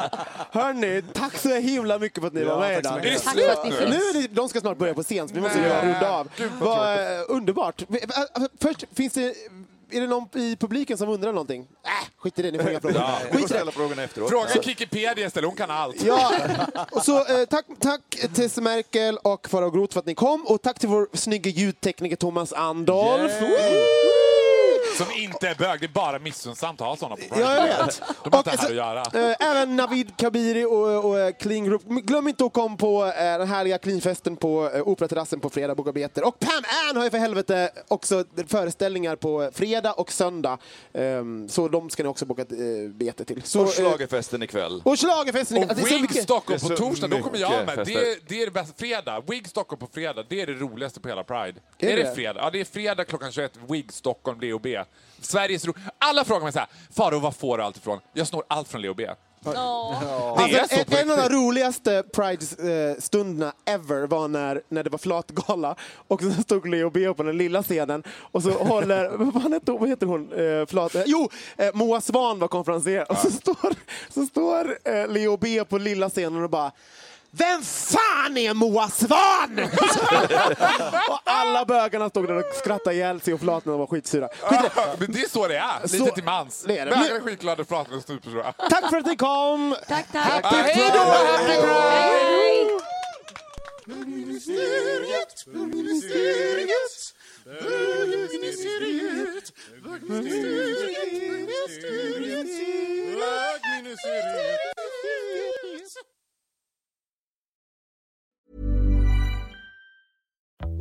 Hörni, tack så himla mycket för att ni var med idag. för att ni Nu är det, de ska snart börja på scen, så vi måste runda av. Gud, vad eh, underbart. Vi- eh, Först, finns det, är det någon i publiken som undrar någonting? Äh, skit i det, ni får inga frågor. Ja, vi får Skit ställa frågorna efteråt. Fråga Wikipedia istället, hon kan allt. Ja, och så eh, tack, tack Tess Merkel och Farao Groth för att ni kom och tack till vår snygga ljudtekniker Thomas Andolf. Som inte är bög, det är bara missunnsamt att ha såna på Ja, jag vet. De har Och inte här så- att göra. Eh, även Navid Kabiri och, och eh, Clean Group. Glöm inte att komma på eh, den härliga Cleanfesten på eh, Operaterrassen på fredag, boka biljetter. Och Pam Ann har ju för helvete också föreställningar på fredag och söndag. Ehm, så de ska ni också boka biljetter till. Så, Och schlagerfesten ikväll. och schlagerfesten. Och Alltså, Wig Stockholm på torsdag, då kommer jag med. Det det är det bästa. Fredag, Wig Stockholm på fredag, det är det roligaste på hela Pride. Är Är, det? det? fredag? Ja, det är fredag klockan 21, Wig Stockholm, DOB. Sveriges ro... Alla frågar mig så här, Faro, var får du allt ifrån? Jag snor allt från LOB. Alltså, en, en av de roligaste Pride-stunderna ever var när, när det var flatgala och så stod Leo B på den lilla scenen och så håller, vad, fan heter, vad heter hon, eh, flat, eh, jo, eh, Moa Svan var konferencier. Och så står, så står eh, Leo B på lilla scenen och bara vem fan är Moa Svan? och alla bögarna stod där och skrattade ihjäl sig och flatorna var skitsura. Skit i det. Men det är så det är, lite Så- till mans. det är det. Bögar är skitglada, flatorna är supersura. Tack för att ni kom! Tack, tack. Happy Hej då, Pride! happy Pride!